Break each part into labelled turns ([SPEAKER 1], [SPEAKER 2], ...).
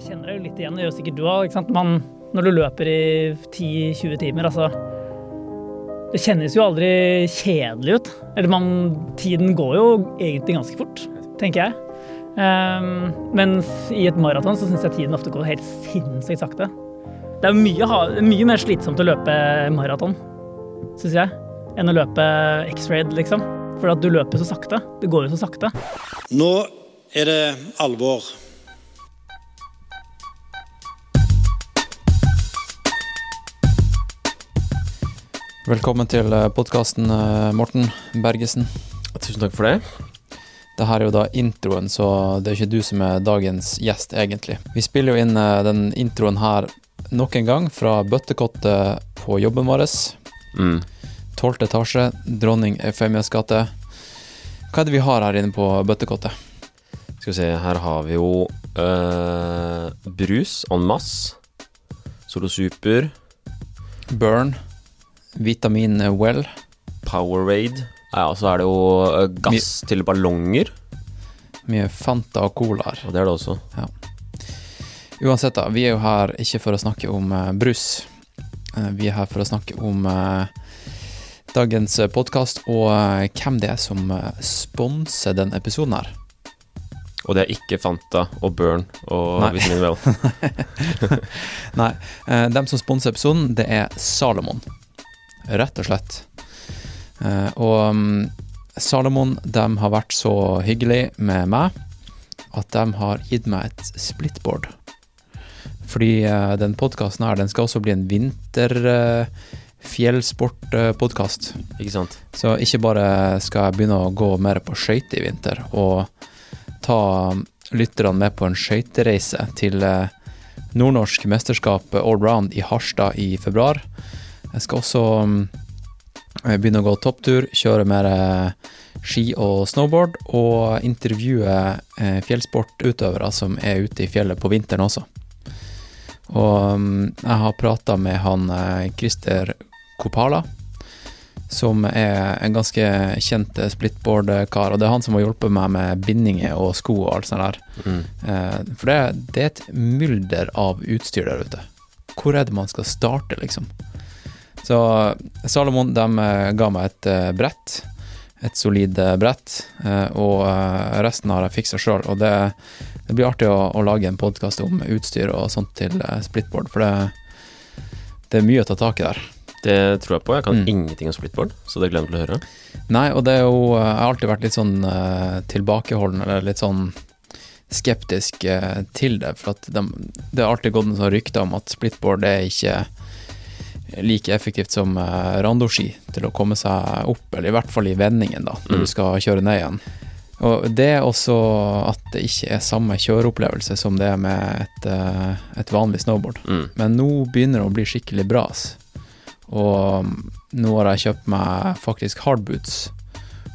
[SPEAKER 1] Jeg kjenner det jo litt igjen, det gjør sikkert du òg. Når du løper i 10-20 timer, altså Det kjennes jo aldri kjedelig ut. Eller man, tiden går jo egentlig ganske fort, tenker jeg. Um, mens i et maraton så syns jeg tiden ofte går helt sinnssykt sakte. Det er mye, mye mer slitsomt å løpe maraton, syns jeg, enn å løpe X-raid, liksom. For at du løper så sakte. Det går jo så sakte.
[SPEAKER 2] Nå er det alvor.
[SPEAKER 3] Velkommen til podkasten, Morten Bergesen.
[SPEAKER 4] Tusen takk for det.
[SPEAKER 3] Det her er jo da introen, så det er ikke du som er dagens gjest, egentlig. Vi spiller jo inn den introen her nok en gang fra bøttekottet på jobben vår.
[SPEAKER 4] Mm.
[SPEAKER 3] 12. etasje, Dronning Eufemias gate. Hva er det vi har her inne på bøttekottet?
[SPEAKER 4] Skal vi se, her har vi jo øh, brus en masse. Solo Super.
[SPEAKER 3] Burn. Vitamin Well.
[SPEAKER 4] Powerade. Ja, så er det jo øh, gass My til ballonger.
[SPEAKER 3] Mye Fanta og colaer.
[SPEAKER 4] Og det er det også.
[SPEAKER 3] Ja. Uansett, da. Vi er jo her ikke for å snakke om uh, brus. Uh, vi er her for å snakke om uh, dagens podkast og hvem det er som sponser den episoden her.
[SPEAKER 4] Og det er ikke Fanta og Burn og
[SPEAKER 3] Nei.
[SPEAKER 4] Vitamin Well.
[SPEAKER 3] Nei. dem som sponser episoden, det er Salomon. Rett og slett. og um, Salomon de har vært så hyggelig med meg at de har gitt meg et splitboard. Fordi uh, den podkasten her, den skal også bli en vinter uh, fjellsportpodkast.
[SPEAKER 4] Ikke sant?
[SPEAKER 3] Så ikke bare skal jeg begynne å gå mer på skøyter i vinter, og ta lytterne med på en skøytereise til uh, nordnorsk mesterskap allround i Harstad i februar. Jeg skal også um, begynne å gå topptur, kjøre mer ski og snowboard, og intervjue fjellsportutøvere som er ute i fjellet på vinteren også. Og um, jeg har prata med han Christer Kopala, som er en ganske kjent splitboard-kar. Og det er han som har hjulpet meg med bindinger og sko og alt sånt der.
[SPEAKER 4] Mm.
[SPEAKER 3] For det, det, er et mylder av utstyr der ute. Hvor er det man skal starte, liksom? Så Salomon de ga meg et brett. Et solid brett. Og resten har jeg fiksa sjøl. Og det, det, blir artig å, å lage en podkast om utstyr og sånt til splitboard, for det, det er mye å ta tak i der.
[SPEAKER 4] Det tror jeg på. Jeg kan mm. ingenting om splitboard, så det gleder jeg til å høre.
[SPEAKER 3] Nei, og det er jo Jeg har alltid vært litt sånn uh, tilbakeholden, eller litt sånn skeptisk uh, til det. For at de, det har alltid gått en sånn rykte om at splitboard er ikke like effektivt som uh, randoski til å komme seg opp, eller i hvert fall i vendingen, da, når mm. du skal kjøre ned igjen. Og det er også at det ikke er samme kjøreopplevelse som det er med et, et vanlig snowboard.
[SPEAKER 4] Mm.
[SPEAKER 3] Men nå begynner det å bli skikkelig bra. Og nå har jeg kjøpt meg faktisk hardboots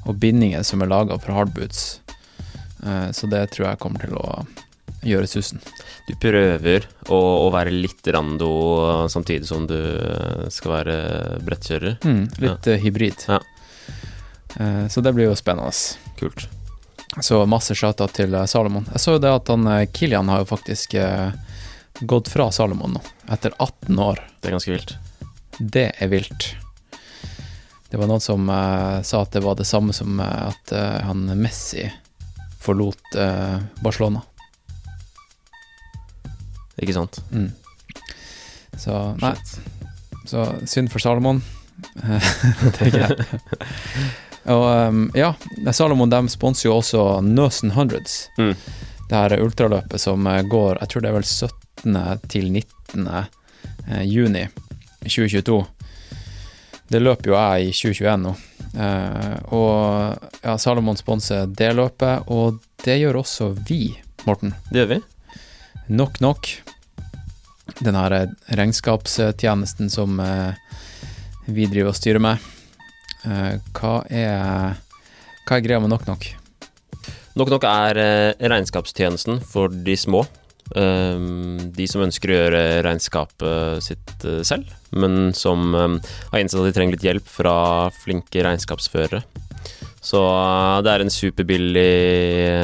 [SPEAKER 3] og bindinger som er laga for hardboots. Så det tror jeg kommer til å gjøre susen.
[SPEAKER 4] Du prøver å, å være litt rando samtidig som du skal være brettkjører?
[SPEAKER 3] Mm, litt
[SPEAKER 4] ja.
[SPEAKER 3] hybrid.
[SPEAKER 4] Ja.
[SPEAKER 3] Så det blir jo spennende.
[SPEAKER 4] Kult.
[SPEAKER 3] Så masse shout-out til Salomon. Jeg så jo det at han Kilian har jo faktisk gått fra Salomon nå, etter 18 år.
[SPEAKER 4] Det er ganske vilt.
[SPEAKER 3] Det er vilt. Det var noen som uh, sa at det var det samme som uh, at uh, han Messi forlot Barcelona.
[SPEAKER 4] Ikke sant?
[SPEAKER 3] Mm. Så nei. Så synd for Salomon. tenker jeg. Og um, ja, Salomon de sponser jo også Nøsen Hundreds.
[SPEAKER 4] Mm.
[SPEAKER 3] Det her ultraløpet som går, jeg tror det er vel 17. til 19. juni. 2022. Det løper jo jeg i 2021 nå. Uh, og ja, Salomon sponser det løpet, og det gjør også vi, Morten.
[SPEAKER 4] Det gjør vi.
[SPEAKER 3] Nok Nok. Den her regnskapstjenesten som eh, vi driver og styrer med. Eh, hva er hva er greia med Nok Nok?
[SPEAKER 4] Nok Nok er eh, regnskapstjenesten for de små. Um, de som ønsker å gjøre regnskapet sitt selv, men som har innsett at de trenger litt hjelp fra flinke regnskapsførere. Så det er en superbillig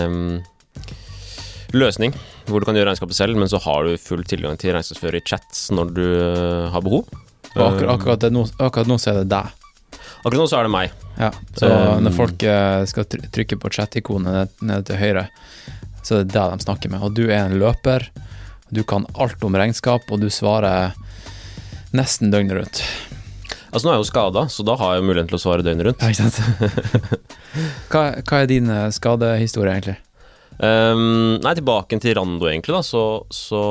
[SPEAKER 4] um, løsning hvor du kan gjøre regnskapet selv, men så har du full tilgang til regnskapsfører i chats når du øh, har behov.
[SPEAKER 3] Og akkurat, akkurat, det nå, akkurat nå så er det deg.
[SPEAKER 4] Akkurat nå så er det meg.
[SPEAKER 3] Ja, så
[SPEAKER 4] Um,
[SPEAKER 3] når folk eh, skal trykke på chat-ikonet ned, nede til høyre, så er det deg de snakker med. Og du er en løper, du kan alt om regnskap, og du svarer nesten døgnet rundt.
[SPEAKER 4] Altså Nå er jeg jo skada, så da har jeg muligheten til å svare døgnet rundt.
[SPEAKER 3] Ja, ikke sant? hva, hva er din eh, skadehistorie, egentlig?
[SPEAKER 4] Um, nei, tilbake til Rando, egentlig, da. Så, så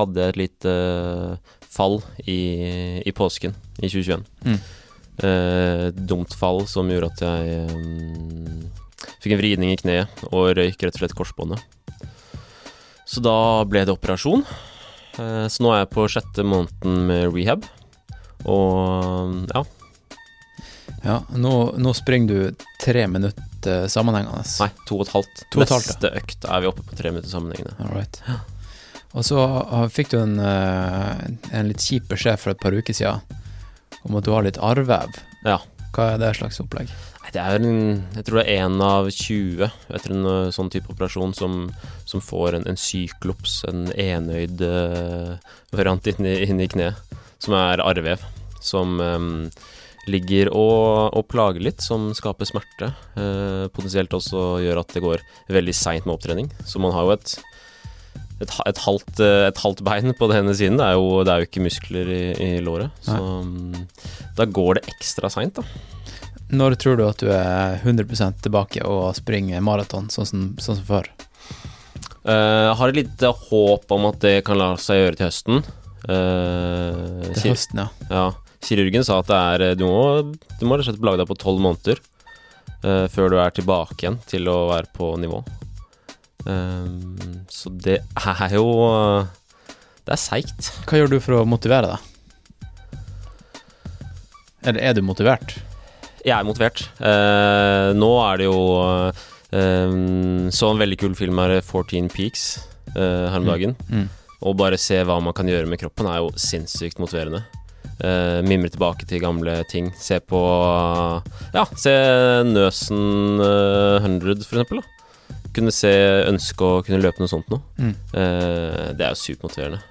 [SPEAKER 4] hadde jeg et lite øh, fall i, i påsken i 2021.
[SPEAKER 3] Mm.
[SPEAKER 4] Uh, dumt fall som gjorde at jeg um, fikk en vridning i kneet og røyk rett og slett korsbåndet. Så da ble det operasjon. Uh, så nå er jeg på sjette måneden med rehab. Og ja,
[SPEAKER 3] Ja, nå, nå springer du tre minutter sammenhengende.
[SPEAKER 4] nei, to og et halvt.
[SPEAKER 3] Og et halvt, ja.
[SPEAKER 4] Neste økt er vi oppe på tre minutter sammenhengende.
[SPEAKER 3] All right. Og så fikk du en, eh, en litt kjip beskjed for et par uker siden om at du har litt arrvev.
[SPEAKER 4] Ja.
[SPEAKER 3] Hva er det slags opplegg?
[SPEAKER 4] Nei, Det er en, jeg tror det er én av 20 etter en sånn type operasjon som, som får en, en syklops, en enøyd uh, variant inni, inni kneet, som er arrvev. Som øm, ligger og, og plager litt, som skaper smerte. eh, potensielt også gjør at det går veldig seint med opptrening. Så man har jo et et, et, halvt, eh, et halvt bein på den ene siden. Det er jo, det er jo ikke muskler i, i låret. Så mm, da går det ekstra seint, da.
[SPEAKER 3] Når tror du at du er 100% tilbake og springer maraton, sånn som, sånn som før?
[SPEAKER 4] Eh, Jeg har et lite håp om at det kan la seg gjøre til høsten. Eh,
[SPEAKER 3] Til høsten, ja.
[SPEAKER 4] ja, kirurgen sa at det er eh, Du må, du må belage deg på tolv måneder uh, før du er tilbake igjen til å være på nivå. Um, så det er jo eh, Det er seigt.
[SPEAKER 3] Hva gjør du for å motivere deg? Eller er du motivert?
[SPEAKER 4] Jeg er motivert. Uh, nå er det jo eh, Så en veldig kul film her, 14 Peaks, uh, her om dagen.
[SPEAKER 3] Mm.
[SPEAKER 4] Å bare se hva man kan gjøre med kroppen, er jo sinnssykt motiverende. Uh, mimre tilbake til gamle ting. Se på Ja, se Nøsen uh, 100, for eksempel. Da. Kunne se ønske å kunne løpe noe sånt noe.
[SPEAKER 3] Mm.
[SPEAKER 4] Uh, det er jo supermotiverende.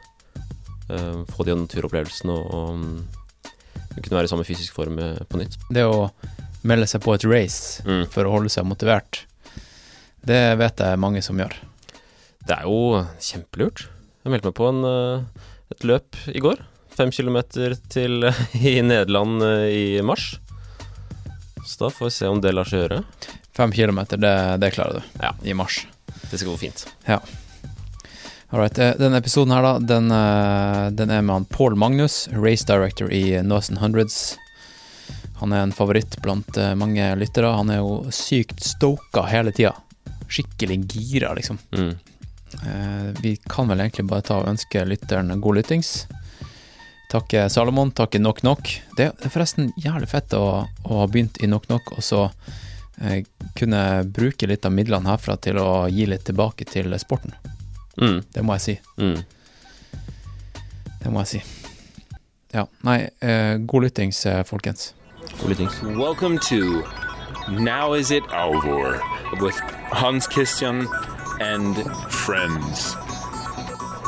[SPEAKER 4] Uh, få de naturopplevelsene og, og mm, kunne være i samme fysisk form eh, på nytt.
[SPEAKER 3] Det å melde seg på et race
[SPEAKER 4] Mm.
[SPEAKER 3] for å holde seg motivert, det vet jeg mange som gjør.
[SPEAKER 4] Det er jo kjempelurt. Jeg meldte meg på en, eh, et løp i går. Fem kilometer til i Nederland eh, i mars. Så da får vi se om det lar seg gjøre.
[SPEAKER 3] Fem kilometer, det, det klarer du
[SPEAKER 4] Ja.
[SPEAKER 3] i mars.
[SPEAKER 4] Det skal gå fint.
[SPEAKER 3] All right. eh, Denne episoden her, da, den, eh, den er med han Paul Magnus, race director i Northern Hundreds. Han er en favoritt blant mange lyttere. Han er jo sykt stoka hele tida. Skikkelig gira, liksom.
[SPEAKER 4] Mm.
[SPEAKER 3] Vi kan vel egentlig bare ta og ønske lytteren god lyttings. Takke Salomon, takke Nok Nok. Det det er forresten jævlig fett å, å ha begynt i Nok Nok, og så eh, kunne bruke litt av midlene herfra til å gi litt tilbake til sporten.
[SPEAKER 4] Mm.
[SPEAKER 3] Det må jeg si.
[SPEAKER 4] Mm.
[SPEAKER 3] Det må jeg si. Ja, nei, eh, god lyttings, eh, folkens.
[SPEAKER 4] God lyttings.
[SPEAKER 5] Welcome to Now Is It Alvor with Hans Christian and
[SPEAKER 6] friends.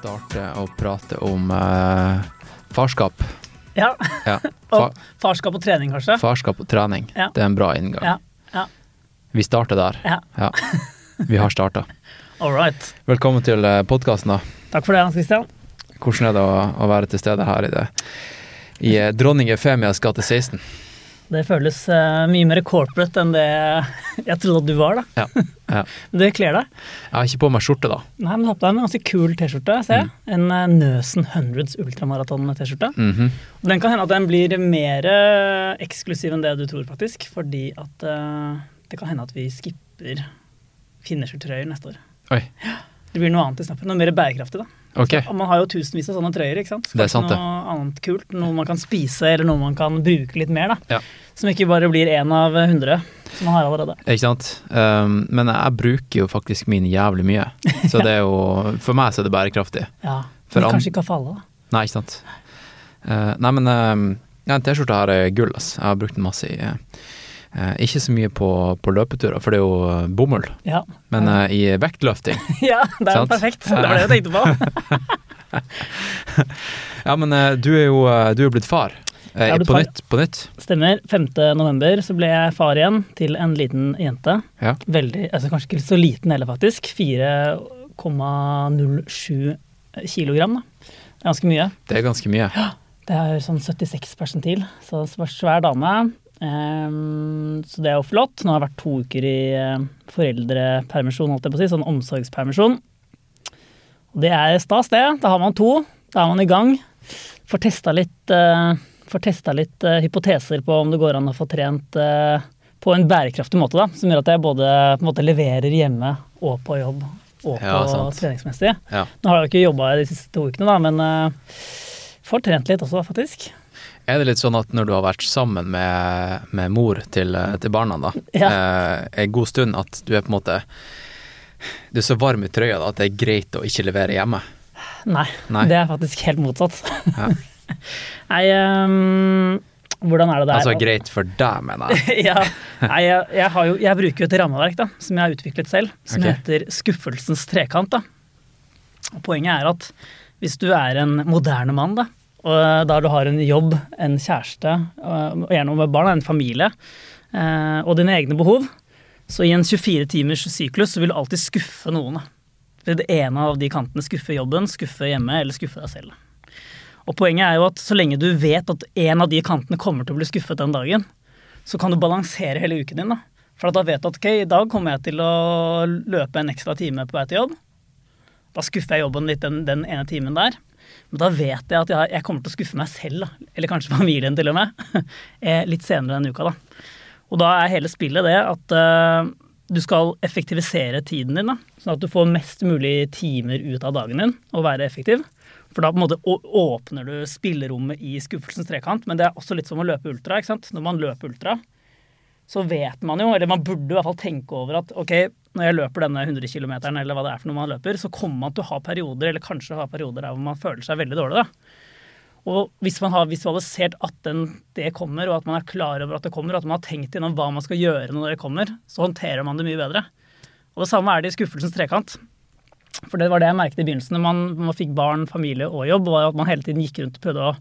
[SPEAKER 3] starte å prate om eh, farskap.
[SPEAKER 1] Ja.
[SPEAKER 3] Ja, fa
[SPEAKER 1] Og farskap og trening, kanskje?
[SPEAKER 3] farskap og trening.
[SPEAKER 1] Ja.
[SPEAKER 3] Det er en bra inngang.
[SPEAKER 1] Ja. ja.
[SPEAKER 3] Vi starter der.
[SPEAKER 1] Ja.
[SPEAKER 3] Vi har starta.
[SPEAKER 1] Right.
[SPEAKER 3] Velkommen til podkasten, da.
[SPEAKER 1] Takk for det, Hans Christian.
[SPEAKER 3] Hvordan er det å, å være til stede her i det i eh, dronning Efemias gate 16?
[SPEAKER 1] Det føles uh, mye mer corporate enn det jeg trodde at du var, da.
[SPEAKER 3] Ja. ja.
[SPEAKER 1] Det kler deg.
[SPEAKER 3] Jeg har ikke på meg skjorte, da.
[SPEAKER 1] Nei, men du har på deg en ganske kul T-skjorte, ser jeg. En eh, Nøsen Hundreds ultramaraton-T-skjorte.
[SPEAKER 3] Mhm.
[SPEAKER 1] Og Den kan hende at den blir mer eh, eksklusiv enn det du tror, faktisk. Fordi at uh, det kan hende at vi skipper finishertrøyer neste år.
[SPEAKER 3] Oi.
[SPEAKER 1] Det blir noe annet i snappen. Noe mer bærekraftig, da.
[SPEAKER 3] Ok.
[SPEAKER 1] Og man har jo tusenvis av sånne trøyer, ikke sant.
[SPEAKER 3] Det er sant, det.
[SPEAKER 1] Noe annet kult. Noe man kan spise, eller noe man kan bruke litt mer, da.
[SPEAKER 3] Ja.
[SPEAKER 1] Som ikke bare blir én av hundre, som man har allerede.
[SPEAKER 3] Ikke sant. Um, men jeg bruker jo faktisk min jævlig mye. Så det er jo For meg så er det bærekraftig.
[SPEAKER 1] Ja. Men kanskje ikke for alle, da.
[SPEAKER 3] Nei, ikke sant. Uh, nei, men uh, ja, T-skjorta her er gull, ass. Jeg har brukt den masse i eh, Ikke så mye på, på løpeturer, for det er jo eh, bomull.
[SPEAKER 1] Ja,
[SPEAKER 3] Men eh, i vektløfting
[SPEAKER 1] ja det er jo perfekt. Det var det jeg tenkte på.
[SPEAKER 3] Ja, men eh, du er jo eh, du er blitt far. Eh,
[SPEAKER 1] blitt
[SPEAKER 3] på
[SPEAKER 1] far.
[SPEAKER 3] nytt. På nytt.
[SPEAKER 1] Stemmer. 5. november så ble jeg far igjen til en liten jente.
[SPEAKER 3] Ja.
[SPEAKER 1] Veldig, altså Kanskje ikke så liten heller, faktisk. 4,07 kilogram. da. Det er ganske mye.
[SPEAKER 3] Det er ganske mye.
[SPEAKER 1] Ja, Det er sånn 76 persentil, så svær dame. Ehm, så det er jo flott. Nå har jeg vært to uker i uh, foreldrepermisjon, holdt jeg på å si, sånn omsorgspermisjon. Og det er stas, det. Da har man to. Da er man i gang. Får testa litt, uh, får testa litt uh, hypoteser på om det går an å få trent på en bærekraftig måte, da. Som gjør at jeg både på en måte leverer hjemme og på jobb og på
[SPEAKER 3] Ja,
[SPEAKER 1] treningsmessig.
[SPEAKER 3] Ja.
[SPEAKER 1] Nå har jeg jo ikke jobba de siste to ukene, da, men får trent litt også, faktisk.
[SPEAKER 3] Er det litt sånn at når du har vært sammen med, med mor til, til barna da,
[SPEAKER 1] Ja.
[SPEAKER 3] eh, en god stund, at du er på en måte Du er så varm i trøya da, at det er greit å ikke levere hjemme?
[SPEAKER 1] Nei,
[SPEAKER 3] Nei.
[SPEAKER 1] det er faktisk helt motsatt.
[SPEAKER 3] Ja.
[SPEAKER 1] Nei, um, hvordan er det der?
[SPEAKER 3] Altså greit for deg, mener jeg.
[SPEAKER 1] ja, nei, jeg, jeg, har jo, jeg bruker jo et rammeverk da, som jeg har utviklet selv, som
[SPEAKER 3] okay.
[SPEAKER 1] heter skuffelsens trekant. Da. Og poenget er at hvis du er en moderne mann, da, og da du har en jobb, en kjæreste, og gjerne med barn, en familie, eh, og dine egne behov, så i en 24 timers syklus så vil du alltid skuffe noen. Ved det ene av de kantene skuffe jobben, skuffe hjemme eller skuffe deg selv. Og poenget er jo at så lenge du vet at en av de kantene kommer til å bli skuffet den dagen, så kan du balansere hele uken din. da. For da vet du at ok, i dag kommer jeg til å løpe en ekstra time på vei til jobb. Da skuffer jeg jobben litt den, den ene timen der. Men da vet jeg at jeg, jeg kommer til å skuffe meg selv, da. eller kanskje familien til og med, eh, litt senere denne uka. da. Og da er hele spillet det at uh, du skal effektivisere tiden din, da, sånn at du får mest mulig timer ut av dagen din og være effektiv. For da på en måte åpner du spillerommet i skuffelsens trekant, men det er også litt som å løpe ultra. ikke sant? Når man løper ultra, så vet man jo, eller man burde i hvert fall tenke over at ok, når jeg løper denne 100 km, eller hva det er for noe man løper, så kommer man til å ha perioder, eller kanskje ha perioder der hvor man føler seg veldig dårlig. da. Og hvis man har visualisert at den, det kommer, og at man er klar over at det kommer, og at man har tenkt gjennom hva man skal gjøre når det kommer, så håndterer man det mye bedre. Og det samme er det i skuffelsens trekant. For det var det jeg merket i begynnelsen når man, man fikk barn, familie og jobb, var at man hele tiden gikk rundt og prøvde å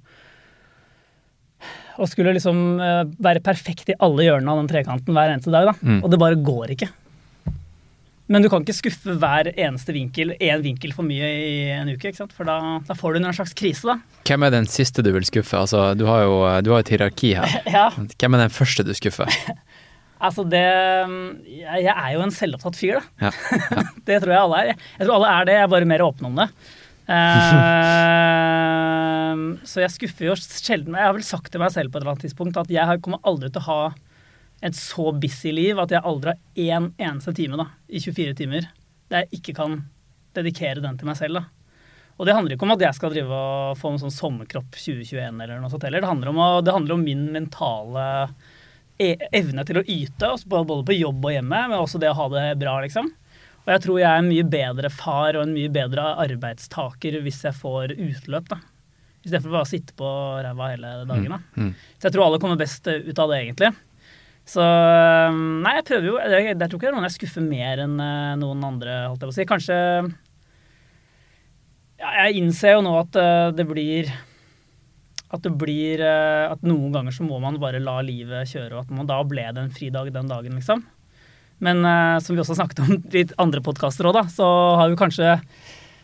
[SPEAKER 1] og skulle liksom eh, være perfekt i alle hjørnene av den trekanten hver eneste dag. da.
[SPEAKER 3] Mm.
[SPEAKER 1] Og det bare går ikke. Men du kan ikke skuffe hver eneste vinkel, én vinkel for mye i en uke, ikke sant? for da, da får du en slags krise, da.
[SPEAKER 3] Hvem er den siste du vil skuffe? Altså, du har jo du har et hierarki her.
[SPEAKER 1] Ja,
[SPEAKER 3] Hvem er den første du skuffer?
[SPEAKER 1] altså det Jeg, er jo en selvopptatt fyr, da.
[SPEAKER 3] Ja.
[SPEAKER 1] Det tror jeg alle er. Jeg tror alle er det, jeg er bare mer åpen om det. Uh, så jeg skuffer jo sjelden Jeg har vel sagt til meg selv på et eller annet tidspunkt at jeg kommer aldri til å ha et så busy liv at jeg aldri har én eneste time da, i 24 timer der jeg ikke kan dedikere den til meg selv. da. Og det handler ikke om at jeg skal drive og få en sånn sommerkropp 2021 eller noe sånt heller. Det handler om, å, det handler om min mentale e evne til å yte, altså både på jobb og hjemme, men også det å ha det bra, liksom. Og jeg tror jeg er en mye bedre far og en mye bedre arbeidstaker hvis jeg får utløp, da. Istedenfor bare å sitte på ræva hele dagen. da.
[SPEAKER 3] Mm.
[SPEAKER 1] Så jeg tror alle kommer best ut av det, egentlig. Så Nei, jeg prøver jo Jeg, jeg tror ikke det er noen jeg skuffer mer enn eh, noen andre, holdt jeg på å si. Kanskje ja, Jeg innser jo nå at eh, det blir at det blir eh, At noen ganger så må man bare la livet kjøre, og at man da ble det en fridag den dagen, liksom. Men eh, som vi også snakket om i andre podkaster òg, da, så har vi kanskje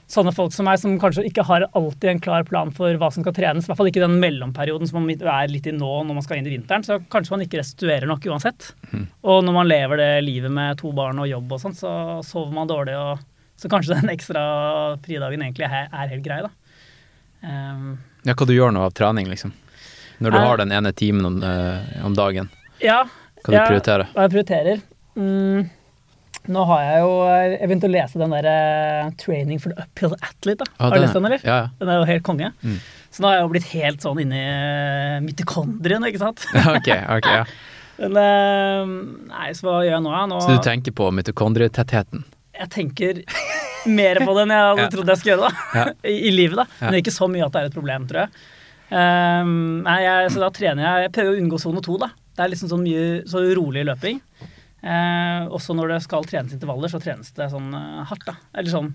[SPEAKER 1] sånne folk som meg, som kanskje ikke har alltid en klar plan for hva som skal trenes. I hvert fall ikke den mellomperioden som man er litt i nå når man skal inn i vinteren. Så kanskje man ikke restituerer nok uansett. Og når man lever det livet med to barn og jobb og sånn, så sover man dårlig. og Så kanskje den ekstra fridagen egentlig er, er helt grei, da. Um,
[SPEAKER 3] Ja, hva du gjør nå av trening, liksom? Når du
[SPEAKER 1] Eh.
[SPEAKER 3] har den ene timen om, øh, om dagen,
[SPEAKER 1] ja,
[SPEAKER 3] hva du
[SPEAKER 1] Ja.
[SPEAKER 3] prioriterer?
[SPEAKER 1] hva jeg prioriterer? Mm, Nå har jeg jo Jeg begynte å lese den der eh, Training for the Uphill Athlete. Da.
[SPEAKER 3] Ah,
[SPEAKER 1] har du lest den, eller?
[SPEAKER 3] Ja, ja.
[SPEAKER 1] Den er jo helt konge.
[SPEAKER 3] Mm.
[SPEAKER 1] Så nå har jeg jo blitt helt sånn inni uh, mitokondrien, ikke sant.
[SPEAKER 3] ok, ok, ja.
[SPEAKER 1] Men eh, nei, så hva gjør jeg nå? nå
[SPEAKER 3] Så du tenker på mitokondrietettheten?
[SPEAKER 1] jeg tenker mer på det enn jeg hadde trodd jeg skulle gjøre da. I, i livet. da. Men det er ikke så mye at det er et problem, tror jeg. Um, nei, jeg, så da trener jeg Jeg prøver å unngå sone to. da. Det er liksom sånn mye så rolig løping. Eh, også når det skal trenes intervaller, så trenes det sånn eh, hardt. da. Eller sånn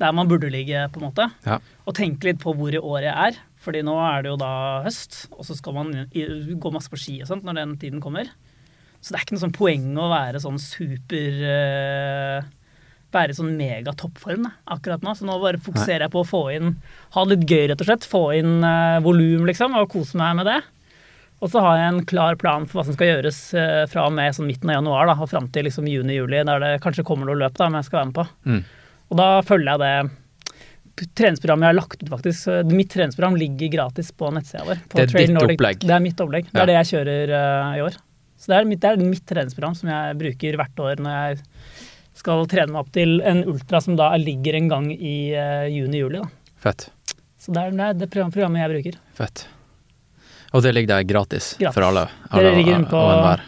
[SPEAKER 1] der man burde ligge, på en måte.
[SPEAKER 3] Ja.
[SPEAKER 1] Og tenke litt på hvor i året jeg er. Fordi nå er det jo da høst, og så skal man gå masse på ski og sånt når den tiden kommer. Så det er ikke noe sånn poeng å være sånn super eh, Være i sånn megatoppform da, akkurat nå. Så nå bare fokuserer jeg på å få inn Ha det litt gøy, rett og slett. Få inn uh, volum, liksom, og kose meg med det. Og så har jeg en klar plan for hva som skal gjøres eh, fra og med sånn midten av januar da, og fram til liksom juni-juli, der det kanskje kommer noe løp da, men jeg skal være med på.
[SPEAKER 3] Mm.
[SPEAKER 1] Og da følger jeg det treningsprogrammet jeg har lagt ut, faktisk. Mitt treningsprogram ligger gratis på nettsida vår. på
[SPEAKER 3] Det er
[SPEAKER 1] Trail
[SPEAKER 3] ditt
[SPEAKER 1] Nordic.
[SPEAKER 3] opplegg.
[SPEAKER 1] Det er mitt opplegg. Det
[SPEAKER 3] Ja.
[SPEAKER 1] er det jeg kjører uh, i år. Så det er, mitt, det er mitt treningsprogram som jeg bruker hvert år når jeg skal trene meg opp til en ultra som da ligger en gang i uh, juni-juli.
[SPEAKER 3] Fett.
[SPEAKER 1] Så det er det, er det programmet jeg bruker.
[SPEAKER 3] Fett. Og det ligger der gratis,
[SPEAKER 1] Gratis.
[SPEAKER 3] for alle? Alle
[SPEAKER 1] ligger inne på-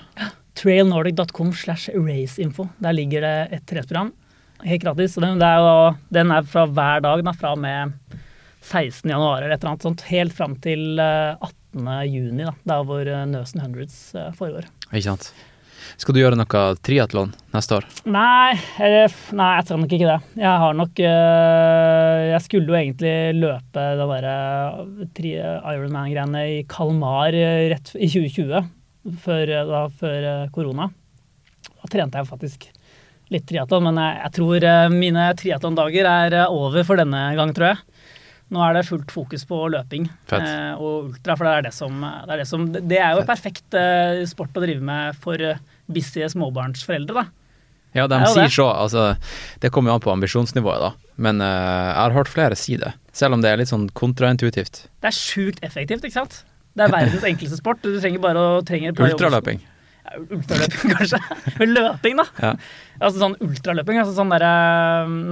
[SPEAKER 1] trailnordic.com slash raceinfo. Der ligger det et treningsprogram. Helt gratis. Og den, er jo, den er fra hver dag, da, fra og med 16. januar eller et eller annet sånt, helt fram til eh, 18. juni, da, der hvor eh, Nøsen Hundreds eh, foregår.
[SPEAKER 3] Ikke sant. Skal du gjøre noe triatlon neste år?
[SPEAKER 1] Nei, nei, jeg tror nok ikke det. Jeg har nok øh, Jeg skulle jo egentlig løpe det derre Ironman-greiene i Kalmar øh, rett i 2020, før, da, før korona. Da trente jeg faktisk litt triatlon, men jeg, jeg tror mine triatlondager er over for denne gang, tror jeg. Nå er det fullt fokus på løping eh, og ultra, for det er det som Det er, det som, det er jo
[SPEAKER 3] Fett.
[SPEAKER 1] perfekt eh, sport å drive med for eh, busy småbarnsforeldre, da.
[SPEAKER 3] Ja, de
[SPEAKER 1] er
[SPEAKER 3] sier
[SPEAKER 1] det.
[SPEAKER 3] så. Altså, det kommer jo an på ambisjonsnivået, da. Men uh, jeg har hørt flere si det. Selv om det er litt sånn kontraintuitivt.
[SPEAKER 1] Det er sjukt effektivt, ikke sant? Det er verdens enkleste sport. Du trenger bare å trenger
[SPEAKER 3] Ultraløping.
[SPEAKER 1] Ja, ultraløping, kanskje. Men løping, da.
[SPEAKER 3] Ja.
[SPEAKER 1] Altså sånn ultraløping. Altså sånn derre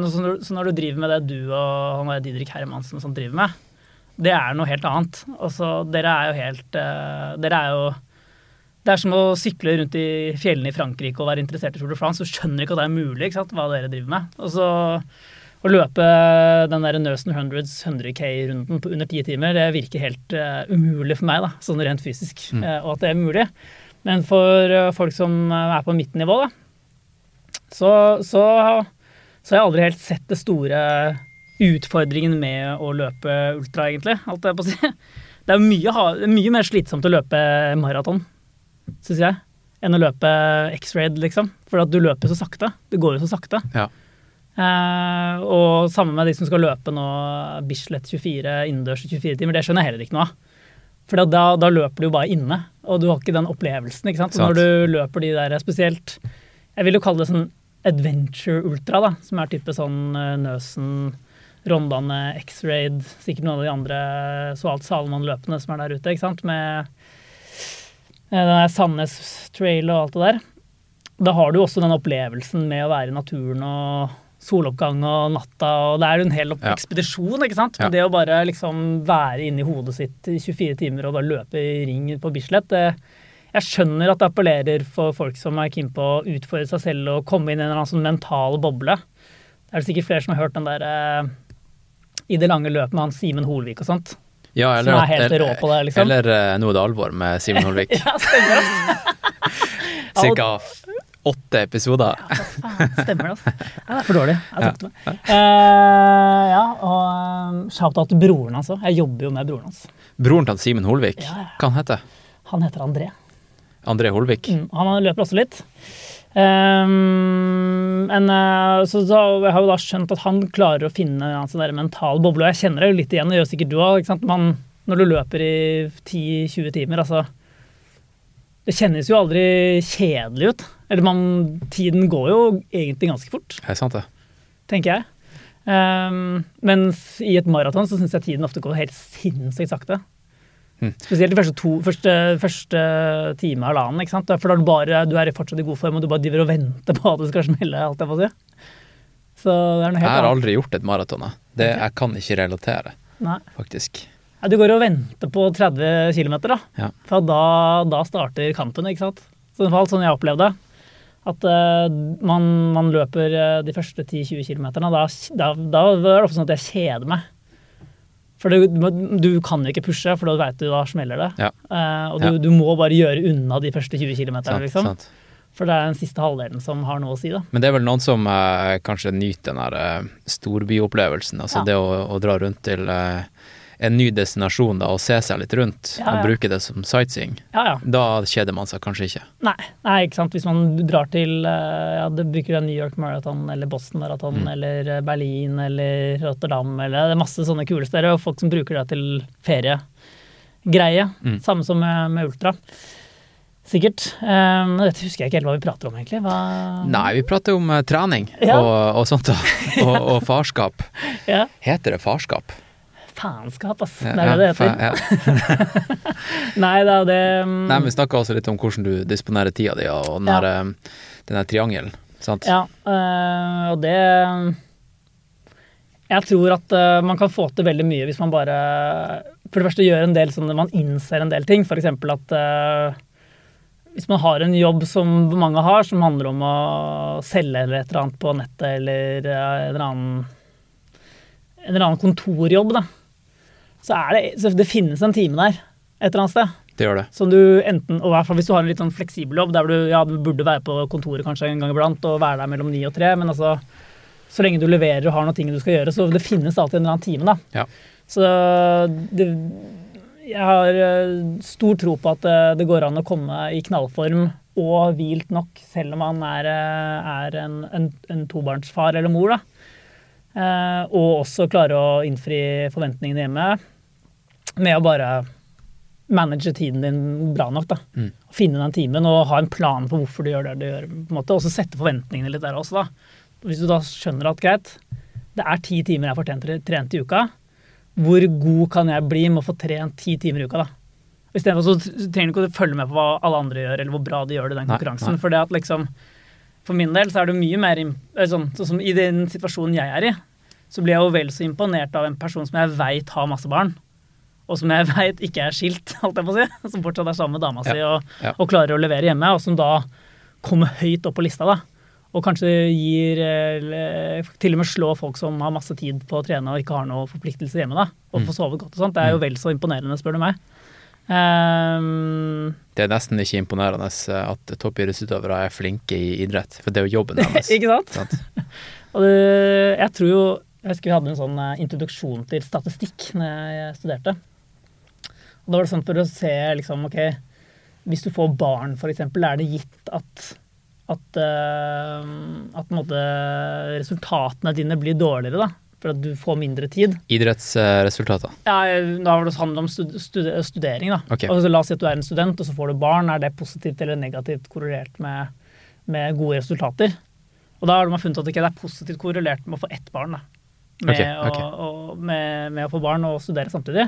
[SPEAKER 1] så, når- så når du driver med det du og han der Didrik Hermansen og sånn driver med, det er noe helt annet. Altså, dere er jo helt uh, Dere er jo Det er som å sykle rundt i fjellene i Frankrike og være interessert i Tour de France. Du skjønner ikke at det er mulig, ikke sant, hva dere driver med. Og så å løpe den der Nøsen Hundreds 100K-runden på under ti timer, det virker helt uh, umulig for meg, da, sånn rent fysisk. eh, og at det er mulig. Men for uh, folk som er på mitt nivå, da, så, så, så har jeg aldri helt sett det store utfordringen med å løpe ultra, egentlig. Alt jeg på å si. Det er mye, mye mer slitsomt å løpe maraton, syns jeg, enn å løpe X-raid, liksom. For at du løper så sakte. Det går jo så sakte.
[SPEAKER 3] Ja.
[SPEAKER 1] Eh, og sammen med de som skal løpe nå Bislett 24 innendørs i 24 timer, det skjønner jeg heller ikke noe av. For da, da løper du jo bare inne, og du har ikke den opplevelsen. ikke sant? Så Når du løper de der spesielt Jeg vil jo kalle det sånn adventure ultra, da, som er type sånn eh, Nøsen, Rondane, X-Raid, sikkert noen av de andre Svalt Salomon-løpene som er der ute, ikke sant, med den der Sandnes Trail og alt det der. Da har du også den opplevelsen med å være i naturen og soloppgang og natta, og det er jo en hel
[SPEAKER 3] Ja.
[SPEAKER 1] ekspedisjon, ikke sant.
[SPEAKER 3] Ja.
[SPEAKER 1] Det å bare liksom være inni hodet sitt i 24 timer og bare løpe i ring på Bislett, det, jeg skjønner at det appellerer for folk som er keen på å utfordre seg selv og komme inn i en eller annen sånn mental boble. Det er det sikkert flere som har hørt den der eh, I det lange løpet med han Simen Holvik og sånt.
[SPEAKER 3] Ja,
[SPEAKER 1] Som er helt rå på det, liksom.
[SPEAKER 3] Eller uh, Nå er det alvor med Simen Holvik.
[SPEAKER 1] Ja, stemmer det.
[SPEAKER 3] Cirka åtte episoder.
[SPEAKER 1] Faen, stemmer det, altså. Ja, det er for dårlig. Jeg tok det meg. Eh, ja, og um, shout-out til broren hans òg. Jeg jobber jo med broren hans.
[SPEAKER 3] Broren til Simen Holvik,
[SPEAKER 1] Ja, ja.
[SPEAKER 3] hva han heter
[SPEAKER 1] Han heter André.
[SPEAKER 3] André Holvik?
[SPEAKER 1] Mm, han løper også litt. Um, men, eh, så, så jeg har jo da skjønt at han klarer å finne en sånn der mental boble, og jeg kjenner det jo litt igjen, det gjør sikkert du òg. Når du løper i 10-20 timer, altså Det kjennes jo aldri kjedelig ut. Eller man, tiden går jo egentlig ganske fort,
[SPEAKER 3] Er sant, det?
[SPEAKER 1] tenker jeg. Um, mens i et maraton så syns jeg tiden ofte går helt sinnssykt sakte. Spesielt de første, to, første, første time halvannen. ikke sant? For da er du, bare, du er fortsatt i god form, og du bare driver og venter på at det skal smelle. alt jeg får si. Så det er noe
[SPEAKER 3] Jeg har aldri gjort et maraton. Det, jeg kan ikke relatere,
[SPEAKER 1] Nei.
[SPEAKER 3] faktisk.
[SPEAKER 1] Ja, du går og venter på 30 km, da.
[SPEAKER 3] Ja.
[SPEAKER 1] For da, da starter kampen, ikke sant. Så det var sånn jeg opplevde det. At uh, man, man løper eh, de første 10-20 km. Da, da, da var det ofte sånn at jeg kjeder meg. For du, du kan ikke pushe, for da vet du da smeller det.
[SPEAKER 3] Ja.
[SPEAKER 1] Uh, og du,
[SPEAKER 3] Ja.
[SPEAKER 1] du må bare gjøre unna de første 20 km. Liksom.
[SPEAKER 3] sant.
[SPEAKER 1] For det er den siste halvdelen som har noe å si. da.
[SPEAKER 3] Men det er vel noen som uh, kanskje nyter den der uh, storbyopplevelsen. Altså
[SPEAKER 1] Ja.
[SPEAKER 3] det å, å dra rundt til eh, en ny destinasjon da, og se seg litt rundt,
[SPEAKER 1] Ja, ja.
[SPEAKER 3] og bruke det som sightseeing.
[SPEAKER 1] Ja, ja.
[SPEAKER 3] Da kjeder man seg kanskje ikke.
[SPEAKER 1] Nei, nei, ikke sant. Hvis man drar til eh, ja, det bruker New York Marathon eller Boston Marathon
[SPEAKER 3] Mm.
[SPEAKER 1] eller eh, Berlin eller Rotterdam eller Det er masse sånne kule steder, og folk som bruker det til feriegreie.
[SPEAKER 3] Mm.
[SPEAKER 1] Samme som med, med ultra. Sikkert. Um, dette husker jeg ikke helt hva vi prater om, egentlig. Hva...
[SPEAKER 3] Nei, vi prater om uh, trening
[SPEAKER 1] Ja.
[SPEAKER 3] og, og sånt, da. og, og farskap.
[SPEAKER 1] Ja,
[SPEAKER 3] Heter det farskap?
[SPEAKER 1] Faenskap, ass. Det er det det heter. Nei, det er det um,
[SPEAKER 3] Nei, men Vi snakka også litt om hvordan du disponerer tida di, og den
[SPEAKER 1] Ja.
[SPEAKER 3] der, eh, den der triangelen. Sant?
[SPEAKER 1] Ja, øh, og det Jeg tror at øh, man kan få til veldig mye hvis man bare For det første gjør en del sånn Man innser en del ting. F.eks. at øh, hvis man har en jobb som mange har, som handler om å selge eller et eller annet på nettet, eller en eller annen en eller annen kontorjobb, da, så er det så Det finnes en time der et eller annet sted.
[SPEAKER 3] Det gjør det.
[SPEAKER 1] Som du enten, og i hvert fall hvis du har en litt sånn fleksibel jobb, der du, ja, du burde være på kontoret kanskje en gang iblant og være der mellom ni og tre, men altså så lenge du leverer og har noen ting du skal gjøre, så det finnes alltid en eller annen time, da.
[SPEAKER 3] Ja.
[SPEAKER 1] Så det, jeg har eh, stor tro på at eh, det går an å komme i knallform og hvilt nok, selv om man er, eh, er en, en, en tobarnsfar eller mor, da. Eh, og også klare å innfri forventningene hjemme med å bare manage tiden din bra nok. da.
[SPEAKER 3] Mm.
[SPEAKER 1] Finne den timen og ha en plan på hvorfor du gjør det du gjør. på en måte, Og så sette forventningene litt der også. da. Hvis du da skjønner at greit, det er ti timer jeg får trent, trent i uka, hvor god kan jeg bli med å få trent ti timer i uka? da? Istedenfor så trenger du ikke å følge med på hva alle andre gjør, eller hvor bra de gjør det i den konkurransen.
[SPEAKER 3] nei.
[SPEAKER 1] For det at liksom, for min del så er det mye mer sånn, sånn som I den situasjonen jeg er i, så blir jeg jo vel så imponert av en person som jeg veit har masse barn, og som jeg veit ikke er skilt, holdt jeg på å si, som fortsatt er sammen med dama si og,
[SPEAKER 3] ja.
[SPEAKER 1] og klarer å levere hjemme, og som da kommer høyt opp på lista, da. Og kanskje gir eh, Til og med slå folk som har masse tid på å trene og ikke har noe forpliktelse hjemme, da. Og
[SPEAKER 3] Mm.
[SPEAKER 1] få sove godt og sånt. Det er jo vel så imponerende, spør du meg. Um,
[SPEAKER 3] Det er nesten ikke imponerende eh, at toppidrettsutøvere er flinke i idrett, for det er jo jobben deres.
[SPEAKER 1] ikke sant?
[SPEAKER 3] Sant?
[SPEAKER 1] Og det, jeg tror jo Jeg husker vi hadde en sånn eh, introduksjon til statistikk når jeg studerte. Og da var det sånn for å se liksom, ok, Hvis du får barn, f.eks., er det gitt at at, uh, at måte, resultatene dine blir dårligere, da. For at du får mindre tid.
[SPEAKER 3] Idrettsresultater.
[SPEAKER 1] Ja, Da var det handlet om stud stud studering. da.
[SPEAKER 3] Ok.
[SPEAKER 1] Altså, la oss si at du er en student, og så får du barn. Er det positivt eller negativt korrelert med, med gode resultater? Og da har man funnet at det ikke er positivt korrelert med å få ett barn. da. Med,
[SPEAKER 3] okay, okay.
[SPEAKER 1] Å, å, med, med å få barn og studere samtidig.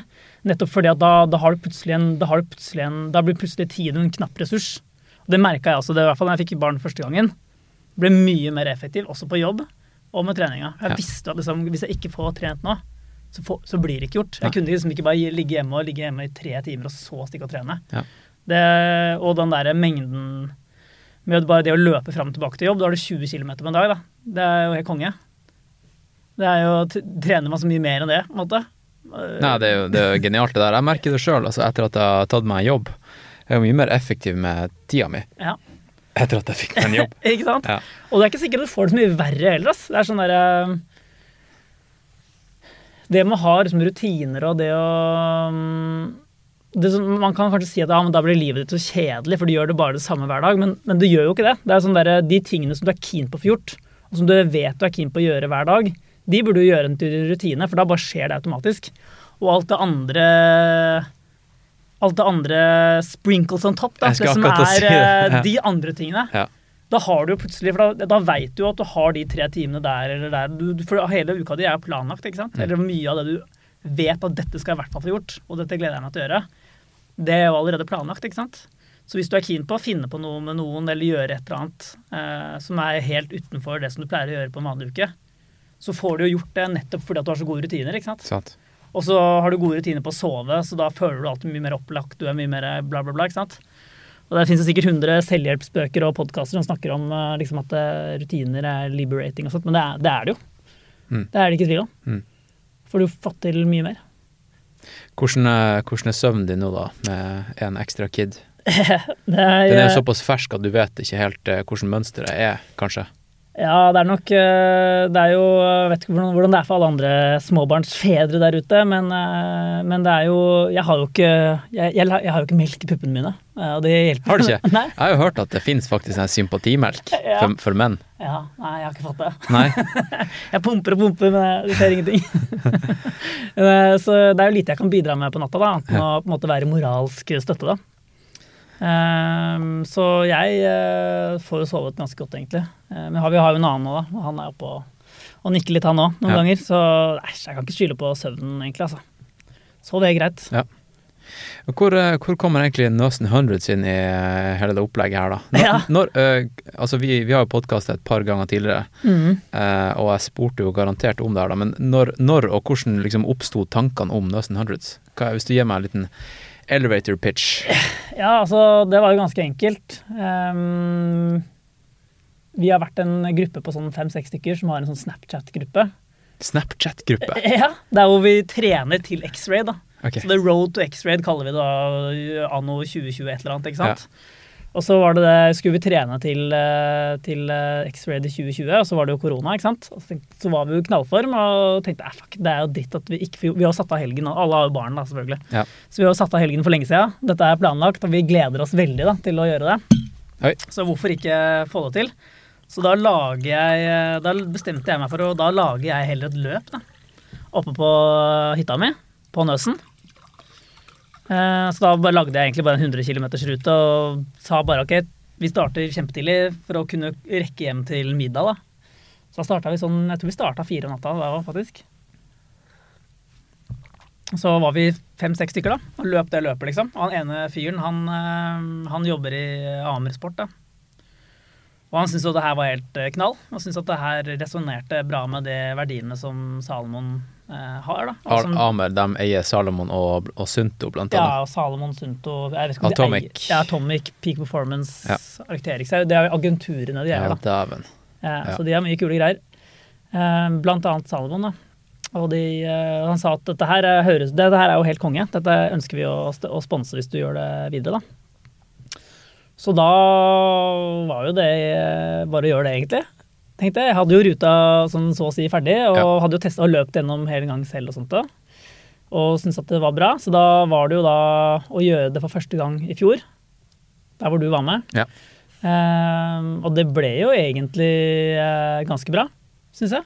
[SPEAKER 1] Nettopp fordi at da, da har du plutselig en, da har du plutselig en, da blir plutselig tiden en knapp ressurs. Og det merka jeg også, det, i hvert fall da jeg fikk barn første gangen. Ble mye mer effektiv, også på jobb og med treninga. Jeg
[SPEAKER 3] Ja.
[SPEAKER 1] visste at liksom, hvis jeg ikke får trent nå, så, får, så blir det ikke gjort. Jeg
[SPEAKER 3] Nei.
[SPEAKER 1] kunne liksom ikke bare ligge hjemme og ligge hjemme i tre timer og så stikke og trene.
[SPEAKER 3] Ja.
[SPEAKER 1] Det, og den der mengden med bare det å løpe fram og tilbake til jobb, da har du 20 km på en dag. da. Det er jo helt konge. Det er jo, Trener man så mye mer enn det, på en måte?
[SPEAKER 3] Nei, det er jo det er jo genialt det der. Jeg merker det sjøl, altså, etter at jeg har tatt meg en jobb. Jeg er jo mye mer effektiv med tida mi
[SPEAKER 1] Ja.
[SPEAKER 3] etter at jeg fikk meg en jobb.
[SPEAKER 1] Ikke sant?
[SPEAKER 3] Ja.
[SPEAKER 1] Og det er ikke sikkert du får det så mye verre heller. ass. Det er sånn derre Det med å ha liksom, rutiner og det å mm, det som, Man kan kanskje si at ja, men da blir livet ditt så kjedelig, for du gjør det bare det samme hver dag. Men, men du gjør jo ikke det. Det er sånn der, De tingene som du er keen på å få gjort, og som du vet du er keen på å gjøre hver dag, de burde jo gjøre en rutine, for da bare skjer det automatisk. Og alt det andre Alt det andre sprinkles on top, da, det som er
[SPEAKER 3] si det,
[SPEAKER 1] eh,
[SPEAKER 3] ja.
[SPEAKER 1] de andre tingene.
[SPEAKER 3] Ja.
[SPEAKER 1] Da har du jo plutselig, for da, da veit du at du har de tre timene der eller der. Du, for hele uka di er planlagt, ikke
[SPEAKER 3] Mm.
[SPEAKER 1] sant? Eller mye av det du vet at dette skal jeg i hvert fall få gjort, og dette gleder jeg meg til å gjøre. det er jo allerede planlagt, ikke sant. Så hvis du er keen på å finne på noe med noen eller gjøre et eller annet eh, som er helt utenfor det som du pleier å gjøre på en vanlig uke, så får du jo gjort det nettopp fordi at du har så gode rutiner. ikke sant?
[SPEAKER 3] Sant.
[SPEAKER 1] Og så har du gode rutiner på å sove, så da føler du alltid mye mer opplagt, du er mye mer bla, bla, bla. ikke sant? Og Der finnes jo sikkert 100 selvhjelpsbøker og podkaster som snakker om eh, liksom at eh, rutiner er liberating og sånt, men det er det, er det jo.
[SPEAKER 3] Mm.
[SPEAKER 1] Det er det ikke tvil om.
[SPEAKER 3] Mm.
[SPEAKER 1] For du får til mye mer.
[SPEAKER 3] Hvordan hvordan er søvnen din nå, da, med en ekstra kid?
[SPEAKER 1] Det er,
[SPEAKER 3] Den er jo
[SPEAKER 1] eh,
[SPEAKER 3] såpass fersk at du vet ikke helt eh, hvordan mønsteret er, kanskje.
[SPEAKER 1] Ja, det er nok eh, Det er jo Jeg vet ikke hvordan, det er for alle andre småbarnsfedre der ute, men, eh, men det er jo Jeg har jo ikke jeg, jeg, jeg har jo ikke melk i puppene mine, eh, og det hjelper.
[SPEAKER 3] Har du ikke?
[SPEAKER 1] Nei.
[SPEAKER 3] Jeg har jo hørt at det finnes faktisk en sympatimelk
[SPEAKER 1] Ja.
[SPEAKER 3] for, for menn.
[SPEAKER 1] Ja, nei, jeg har ikke fått det.
[SPEAKER 3] Nei?
[SPEAKER 1] Jeg pumper og pumper, men det skjer ingenting. Så det er jo lite jeg kan bidra med på natta, da, annet enn å på en måte være moralsk støtte, da. Ehm, Så jeg uh, får jo sovet ganske godt, egentlig. Uh, Men vi har jo en annen nå, da. Han er oppe og, og nikker litt, han òg, noen
[SPEAKER 3] Ja.
[SPEAKER 1] ganger. Så nei, jeg kan ikke skylde på søvnen, egentlig, altså. Så det er greit.
[SPEAKER 3] Ja. Hvor, eh, hvor kommer egentlig Nøsen Hundreds inn i eh, hele det opplegget her, da? Når,
[SPEAKER 1] Ja.
[SPEAKER 3] når, uh, altså vi, vi har jo podkastet et par ganger tidligere,
[SPEAKER 1] mm.
[SPEAKER 3] uh, og jeg spurte jo garantert om det her, da. Men når, når og hvordan liksom oppsto tankene om Nøsen Hundreds? Hva, hvis du gir meg en liten elevator pitch.
[SPEAKER 1] Ja, altså, det var jo ganske enkelt. Um, vi har vært en gruppe på sånn fem-seks stykker som har en sånn Snapchat-gruppe.
[SPEAKER 3] Snapchat-gruppe.
[SPEAKER 1] Ja, Der hvor vi trener til X-ray, da.
[SPEAKER 3] Ok.
[SPEAKER 1] Så The Road to X-Ray kaller vi det anno 2020 et eller annet, ikke sant. Og så var det det, skulle vi trene til, eh, til eh, X-Ray i 2020, og så var det jo korona, ikke sant. Og så, så var vi jo i knallform og tenkte eh, fuck, det er jo dritt at vi ikke Vi har satt av helgen, og alle har jo barn, da, selvfølgelig.
[SPEAKER 3] Ja.
[SPEAKER 1] Så vi har satt av helgen for lenge siden. Dette er planlagt, og vi gleder oss veldig da, til å gjøre det.
[SPEAKER 3] Oi.
[SPEAKER 1] Så hvorfor ikke få det til? Så da lager jeg Da bestemte jeg meg for å Da lager jeg heller et løp, da. Oppe på hytta mi, på Nøsen. Eh, Så da lagde jeg egentlig bare en 100 km rute og sa bare ok, vi starter kjempetidlig for å kunne rekke hjem til middag, da. Så da starta vi sånn Jeg tror vi starta fire om natta da faktisk. Så var vi fem-seks stykker da, og løp det løpet, liksom. Og han ene fyren, han, eh, han jobber i Amer-sport, da. Og han syntes jo det her var helt eh, knall, og syntes at det her resonnerte bra med de verdiene som Salomon har, da. Altså,
[SPEAKER 3] Amer de eier Salomon og, og Sunto, blant annet.
[SPEAKER 1] ja, og Salomon Sunto jeg vet ikke om de
[SPEAKER 3] Atomic.
[SPEAKER 1] eier- Ja, Atomic, Peak Performance,
[SPEAKER 3] Ja.
[SPEAKER 1] Arcteryx. Det er jo agenturene de
[SPEAKER 3] Ja,
[SPEAKER 1] er, da. Eh,
[SPEAKER 3] Ja.
[SPEAKER 1] Så de har mye kule greier. Eh, Blant annet Salomon. da. Og de, eh, han sa at dette her, er- høres, det, det her er jo helt konge. Dette ønsker vi å, å sponse hvis du gjør det videre, da. Så da var jo det eh, bare å gjøre det, egentlig. Tenkte jeg. jeg hadde jo ruta sånn så å si ferdig, og
[SPEAKER 3] Ja.
[SPEAKER 1] hadde jo testa og løpt gjennom hele gang selv og sånt. da. Og syntes at det var bra. Så da var det jo da å gjøre det for første gang i fjor. Der hvor du var med.
[SPEAKER 3] Ja.
[SPEAKER 1] Eh, og det ble jo egentlig eh, ganske bra, syns jeg.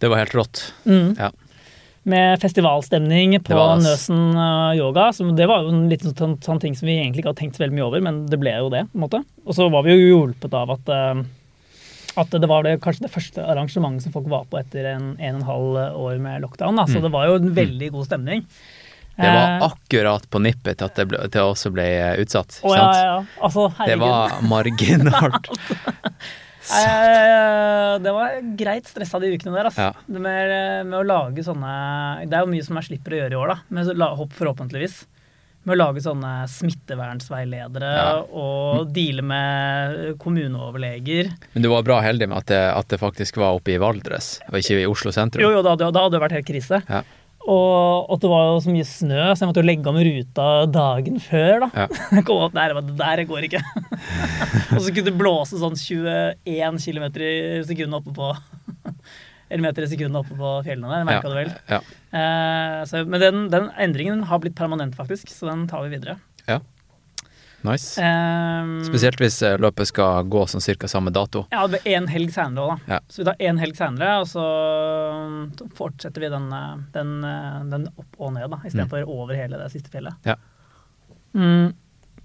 [SPEAKER 3] Det var helt rått.
[SPEAKER 1] Mm.
[SPEAKER 3] Ja.
[SPEAKER 1] Med festivalstemning på
[SPEAKER 3] var.
[SPEAKER 1] Nøsen eh, yoga. Så det var jo en liten sånn, sånn ting som vi egentlig ikke hadde tenkt så veldig mye over, men det ble jo det. på en måte. Og så var vi jo hjulpet av at, eh, at det var det, kanskje det første arrangementet som folk var på etter en en og en halv år med lockdown. Da. Så
[SPEAKER 3] Mm.
[SPEAKER 1] det var jo en veldig god stemning.
[SPEAKER 3] Det var
[SPEAKER 1] Eh,
[SPEAKER 3] akkurat på nippet til at det, ble, til det også ble eh, utsatt. Oh,
[SPEAKER 1] ja,
[SPEAKER 3] sant?
[SPEAKER 1] ja. Altså,
[SPEAKER 3] Det var marginalt.
[SPEAKER 1] Eh, Det var greit stressa de ukene der. Altså.
[SPEAKER 3] Ja.
[SPEAKER 1] Med, med å lage sånne Det er jo mye som jeg slipper å gjøre i år, da. Med hopp forhåpentligvis. Med å lage sånne smittevernsveiledere
[SPEAKER 3] Ja.
[SPEAKER 1] og deale med kommuneoverleger.
[SPEAKER 3] Men du var bra heldig med at det, at det faktisk var oppe i Valdres, og ikke i Oslo sentrum.
[SPEAKER 1] Jo, jo, da, da hadde det vært helt krise.
[SPEAKER 3] Ja.
[SPEAKER 1] Og, at det var jo så mye snø, så jeg måtte jo legge om ruta dagen før. da.
[SPEAKER 3] Ja.
[SPEAKER 1] Kom opp der, men det der går ikke. og så kunne det blåse sånn 21 km i sekundet oppe på Eller meter i sekundet oppe på fjellene der, merka
[SPEAKER 3] Ja,
[SPEAKER 1] du vel.
[SPEAKER 3] ja.
[SPEAKER 1] Eh, så, men den, den endringen har blitt permanent, faktisk, så den tar vi videre. Ja.
[SPEAKER 3] Nice.
[SPEAKER 1] Um,
[SPEAKER 3] Spesielt hvis eh, løpet skal gå som cirka samme dato.
[SPEAKER 1] Ja, det blir én helg senere òg, da.
[SPEAKER 3] Ja.
[SPEAKER 1] Så vi tar én helg senere, og så um, fortsetter vi den, uh, den, uh, den opp og ned, da, istedenfor for over hele det siste fjellet.
[SPEAKER 3] Mm. Ja.
[SPEAKER 1] Mm,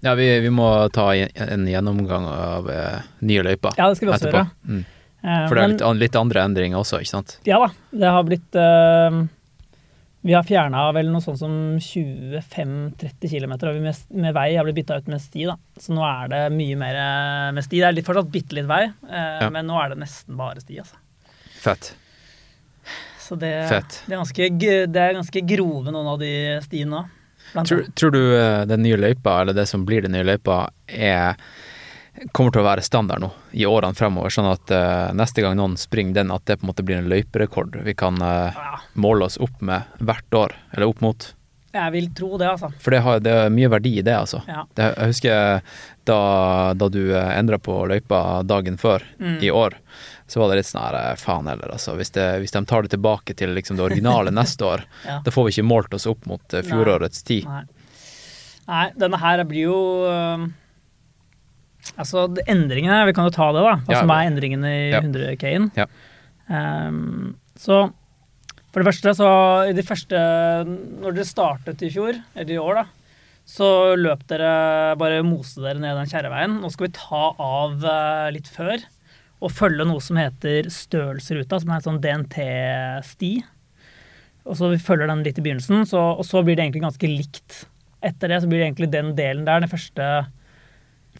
[SPEAKER 3] Ja, vi, vi må ta en gjennomgang av eh, nye løyper
[SPEAKER 1] ja, det skal vi også
[SPEAKER 3] etterpå.
[SPEAKER 1] gjøre.
[SPEAKER 3] Mm.
[SPEAKER 1] Eh,
[SPEAKER 3] For det er litt, litt andre endringer også, ikke sant?
[SPEAKER 1] Ja da, det har blitt uh, Vi har fjerna vel noe sånn som 25-30 km med, med vei har blitt bytta ut med sti. da. Så nå er det mye mer eh, med sti. Det er litt, fortsatt bitte litt vei, eh,
[SPEAKER 3] Ja.
[SPEAKER 1] men nå er det nesten bare sti. altså.
[SPEAKER 3] Fett.
[SPEAKER 1] Så det,
[SPEAKER 3] Fett.
[SPEAKER 1] det, er ganske, det er ganske grove, noen av de stiene nå.
[SPEAKER 3] Tror, tror du eh, den nye løypa, eller det som blir den nye løypa, er kommer til å være standard nå i årene fremover, sånn at uh, neste gang noen springer den, at det på en måte blir en løyperekord vi kan
[SPEAKER 1] uh,
[SPEAKER 3] måle oss opp med hvert år, eller opp mot.
[SPEAKER 1] jeg vil tro det, altså.
[SPEAKER 3] For det, har, det er mye verdi i det, altså.
[SPEAKER 1] Ja.
[SPEAKER 3] Det, jeg husker da, da du endra på løypa dagen før
[SPEAKER 1] Mm.
[SPEAKER 3] i år, så var det litt sånn her eh, faen heller, altså. Hvis, det, hvis de tar det tilbake til liksom det originale neste år,
[SPEAKER 1] Ja.
[SPEAKER 3] da får vi ikke målt oss opp mot eh, fjorårets tid.
[SPEAKER 1] Nei. Nei, denne her blir jo Altså, endringene Vi kan jo ta det, da. Hva
[SPEAKER 3] Ja.
[SPEAKER 1] som er endringene i
[SPEAKER 3] Ja.
[SPEAKER 1] 100K-en.
[SPEAKER 3] Ja.
[SPEAKER 1] Um, så for det første, så i de første Når dere startet i fjor, eller i år, da, så løp dere Bare moste dere ned den kjerreveien. Nå skal vi ta av eh, litt før og følge noe som heter Stølsruta, som er en sånn DNT-sti. Og så vi følger den litt i begynnelsen, så, og så blir det egentlig ganske likt. Etter det så blir det egentlig den delen der, den første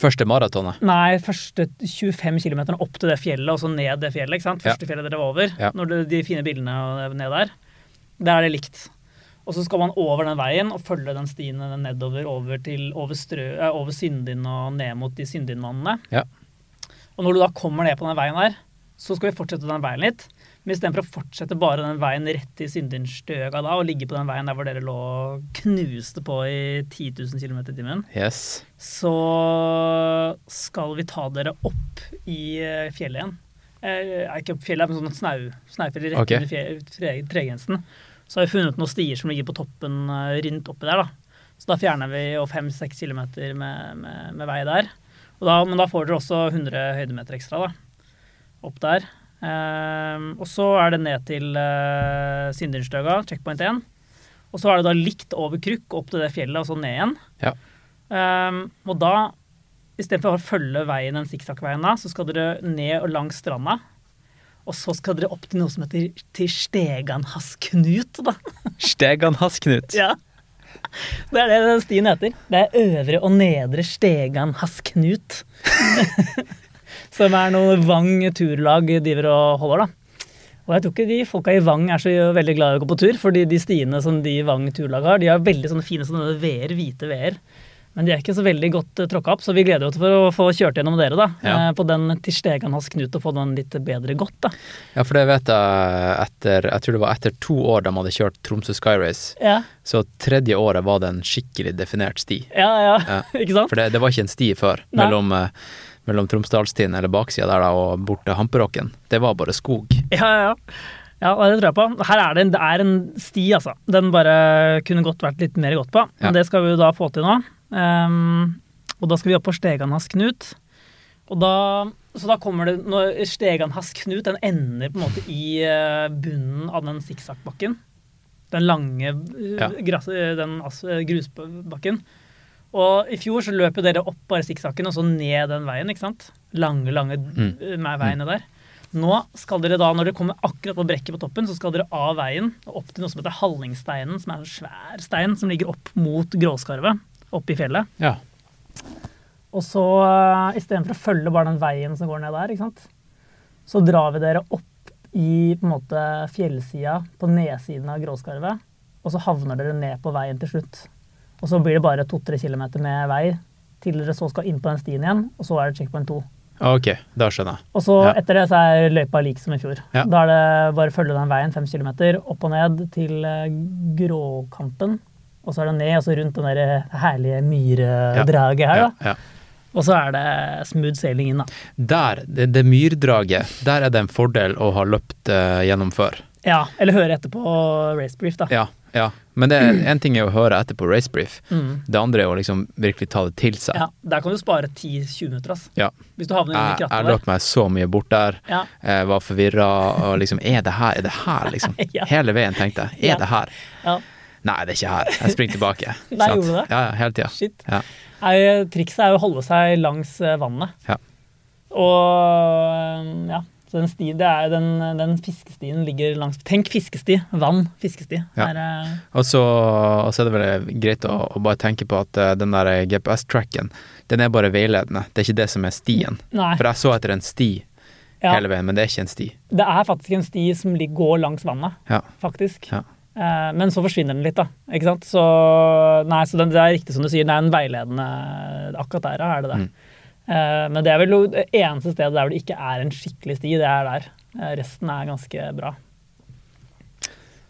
[SPEAKER 3] Første maratonet.
[SPEAKER 1] Nei, første 25 km opp til det fjellet, og så ned det fjellet. ikke sant?
[SPEAKER 3] Ja.
[SPEAKER 1] Første fjellet dere var over.
[SPEAKER 3] Ja.
[SPEAKER 1] Når det, de fine bildene ned der. Der er det likt. Og så skal man over den veien og følge den stien nedover over, til, over, strø, eh, over Syndin og ned mot de Syndinvannene.
[SPEAKER 3] Ja.
[SPEAKER 1] Og når du da kommer ned på den veien der, så skal vi fortsette den veien litt. Men istedenfor å fortsette bare den veien rett i Syndinstøga da, og ligge på den veien der hvor dere lå og knuste på i 10 000 km i timen,
[SPEAKER 3] Yes.
[SPEAKER 1] så skal vi ta dere opp i eh, fjellet igjen. Eh, ikke opp fjellet, men sånn snau, snaufjell rett
[SPEAKER 3] okay.
[SPEAKER 1] under tregrensen. Så har vi funnet noen stier som ligger på toppen eh, rundt oppi der. da. Så da fjerner vi fem-seks kilometer med, med, med vei der. Da, men da får dere også 100 høydemeter ekstra da, opp der. Ehm, og så er det ned til uh, Syndinstøga, checkpoint 1. Og så er det da likt over Krukk opp til det fjellet, og så ned igjen.
[SPEAKER 3] Ja.
[SPEAKER 1] Um, og da, istedenfor å følge veien, den sikksakk-veien da, så skal dere ned og langs stranda. Og så skal dere opp til noe som heter til Steganhasknut, da.
[SPEAKER 3] Stegan Hasknut.
[SPEAKER 1] Ja. Det er det den stien heter. Det er Øvre og Nedre Steganhasknut. som er noe Vang turlag driver og holder, da. Og jeg tror ikke de folka i Vang er så veldig glad i å gå på tur, fordi de stiene som de i Vang turlag har, de har veldig sånne fine sånne veer, hvite veer. Men de er ikke så veldig godt uh, tråkka opp, så vi gleder oss for å få kjørt gjennom dere da,
[SPEAKER 3] Ja.
[SPEAKER 1] eh, på den til Steganhas Knut og få den litt bedre godt. da.
[SPEAKER 3] Ja, for det vet jeg etter Jeg tror det var etter to år de hadde kjørt Tromsø Sky Race.
[SPEAKER 1] Ja,
[SPEAKER 3] Så tredje året var det en skikkelig definert sti.
[SPEAKER 1] ja, ja.
[SPEAKER 3] Ja.
[SPEAKER 1] ikke sant?
[SPEAKER 3] For det, det var ikke en sti før
[SPEAKER 1] Nei.
[SPEAKER 3] mellom, eh, mellom Tromsdalstien eller baksida der da, og bort til Hamperåken. Det var bare skog.
[SPEAKER 1] Ja, ja, ja. Ja, det tror jeg på. Her er det, en, det er en sti, altså. Den bare kunne godt vært litt mer gått på. Men
[SPEAKER 3] Ja.
[SPEAKER 1] det skal vi jo da få til nå. Um, og da skal vi opp på Steganhas Knut. Og da, så da kommer det når Steganhas Knut den ender på en måte i eh, bunnen av den sikksakkbakken. Den lange eh,
[SPEAKER 3] Ja.
[SPEAKER 1] gras, den grusbakken. Og i fjor så løp jo dere opp bare sikksakken og så ned den veien, ikke sant? Lange, lange
[SPEAKER 3] Mm.
[SPEAKER 1] eh, veiene der. Nå skal dere da, når dere kommer akkurat på brekket på toppen, så skal dere av veien og opp til noe som heter Hallingsteinen, som er en svær stein som ligger opp mot Gråskarvet, opp i fjellet.
[SPEAKER 3] Ja.
[SPEAKER 1] Og så uh, istedenfor å følge bare den veien som går ned der, ikke sant? så drar vi dere opp i på en måte fjellsida på nedsiden av Gråskarvet, og så havner dere ned på veien til slutt. Og så blir det bare to-tre kilometer med vei til dere så skal inn på den stien igjen, og så er det checkpoint to.
[SPEAKER 3] Ok, da skjønner jeg.
[SPEAKER 1] Og så
[SPEAKER 3] Ja.
[SPEAKER 1] etter det så er løypa lik som i fjor.
[SPEAKER 3] Ja.
[SPEAKER 1] Da er det bare å følge den veien fem kilometer opp og ned til eh, Gråkampen. Og så er det ned og så rundt den der herlige myredraget her,
[SPEAKER 3] Ja,
[SPEAKER 1] da.
[SPEAKER 3] ja.
[SPEAKER 1] Og så er det smooth sailing inn, da.
[SPEAKER 3] Der, det, det myrdraget, der er det en fordel å ha løpt uh, gjennom før.
[SPEAKER 1] Ja, eller høre etterpå race racebrief, da.
[SPEAKER 3] Ja, ja. Men det er en ting er å høre etter på racebrief.
[SPEAKER 1] Mm.
[SPEAKER 3] Det andre er å liksom virkelig ta det til seg.
[SPEAKER 1] Ja, Der kan du spare 10-20 minutter, ass.
[SPEAKER 3] Ja.
[SPEAKER 1] Hvis du havner inni
[SPEAKER 3] Jeg, jeg
[SPEAKER 1] krattet der.
[SPEAKER 3] løp meg så mye bort der.
[SPEAKER 1] Ja.
[SPEAKER 3] Jeg var forvirra og liksom Er det her? Er det her, liksom?
[SPEAKER 1] Ja.
[SPEAKER 3] Hele veien tenkte jeg. Er
[SPEAKER 1] Ja.
[SPEAKER 3] det her?
[SPEAKER 1] Ja.
[SPEAKER 3] Nei, det er ikke her. Jeg springer tilbake.
[SPEAKER 1] Nei, gjorde du det?
[SPEAKER 3] Ja, ja, hele tida.
[SPEAKER 1] Shit.
[SPEAKER 3] Ja.
[SPEAKER 1] Nei, trikset er jo å holde seg langs eh, vannet.
[SPEAKER 3] Ja.
[SPEAKER 1] Og eh, ja, den sti, det er, den, den fiskestien ligger langs Tenk fiskesti. Vann, fiskesti.
[SPEAKER 3] Ja.
[SPEAKER 1] Er, eh,
[SPEAKER 3] Og så, og så er det vel greit å, å bare tenke på at eh, den der GPS-tracken, den er bare veiledende. Det er ikke det som er stien.
[SPEAKER 1] nei.
[SPEAKER 3] For jeg så etter en sti
[SPEAKER 1] Ja,
[SPEAKER 3] hele veien, men det er ikke en sti.
[SPEAKER 1] det er faktisk en sti som går langs vannet,
[SPEAKER 3] Ja.
[SPEAKER 1] faktisk.
[SPEAKER 3] Ja.
[SPEAKER 1] Eh, men så forsvinner den litt, da. Ikke sant? Så, nei, så den, det er riktig som du sier, det er en veiledende Akkurat der er det det.
[SPEAKER 3] Mm.
[SPEAKER 1] Eh, men det er vel det eneste stedet der hvor det ikke er en skikkelig sti, det er der. Eh, resten er ganske bra.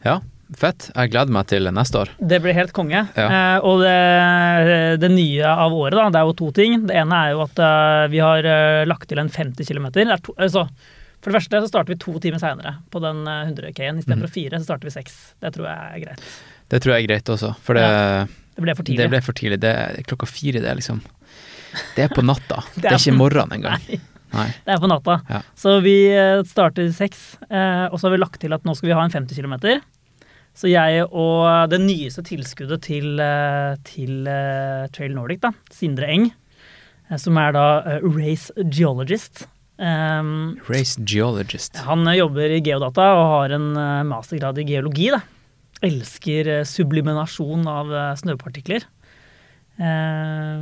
[SPEAKER 3] Ja, fett. Jeg gleder meg til neste år.
[SPEAKER 1] Det blir helt konge.
[SPEAKER 3] Ja.
[SPEAKER 1] Eh, og det, det nye av året, da, det er jo to ting. Det ene er jo at vi har lagt til en 50 km. Altså, for det første så starter vi to timer seinere på den eh, 100 K-en. Istedenfor
[SPEAKER 3] mm.
[SPEAKER 1] fire, så starter vi seks. Det tror jeg er greit.
[SPEAKER 3] Det tror jeg er greit også, for det,
[SPEAKER 1] Det ble for tidlig.
[SPEAKER 3] det ble for tidlig. Det er klokka fire, det liksom Det er på natta.
[SPEAKER 1] Det
[SPEAKER 3] Det
[SPEAKER 1] er
[SPEAKER 3] er ikke morgenen engang.
[SPEAKER 1] Nei,
[SPEAKER 3] Nei.
[SPEAKER 1] det er på natta.
[SPEAKER 3] Ja.
[SPEAKER 1] Så vi eh, starter seks. eh, Og så har vi lagt til at nå skal vi ha en 50 km. Så jeg og det nyeste tilskuddet til, eh, til Trail Nordic, da, Sindre Eng, som er da race geologist um,
[SPEAKER 3] Race geologist.
[SPEAKER 1] Han jobber i geodata og har en mastergrad i geologi. Da. Elsker subliminasjon av snøpartikler. Eh,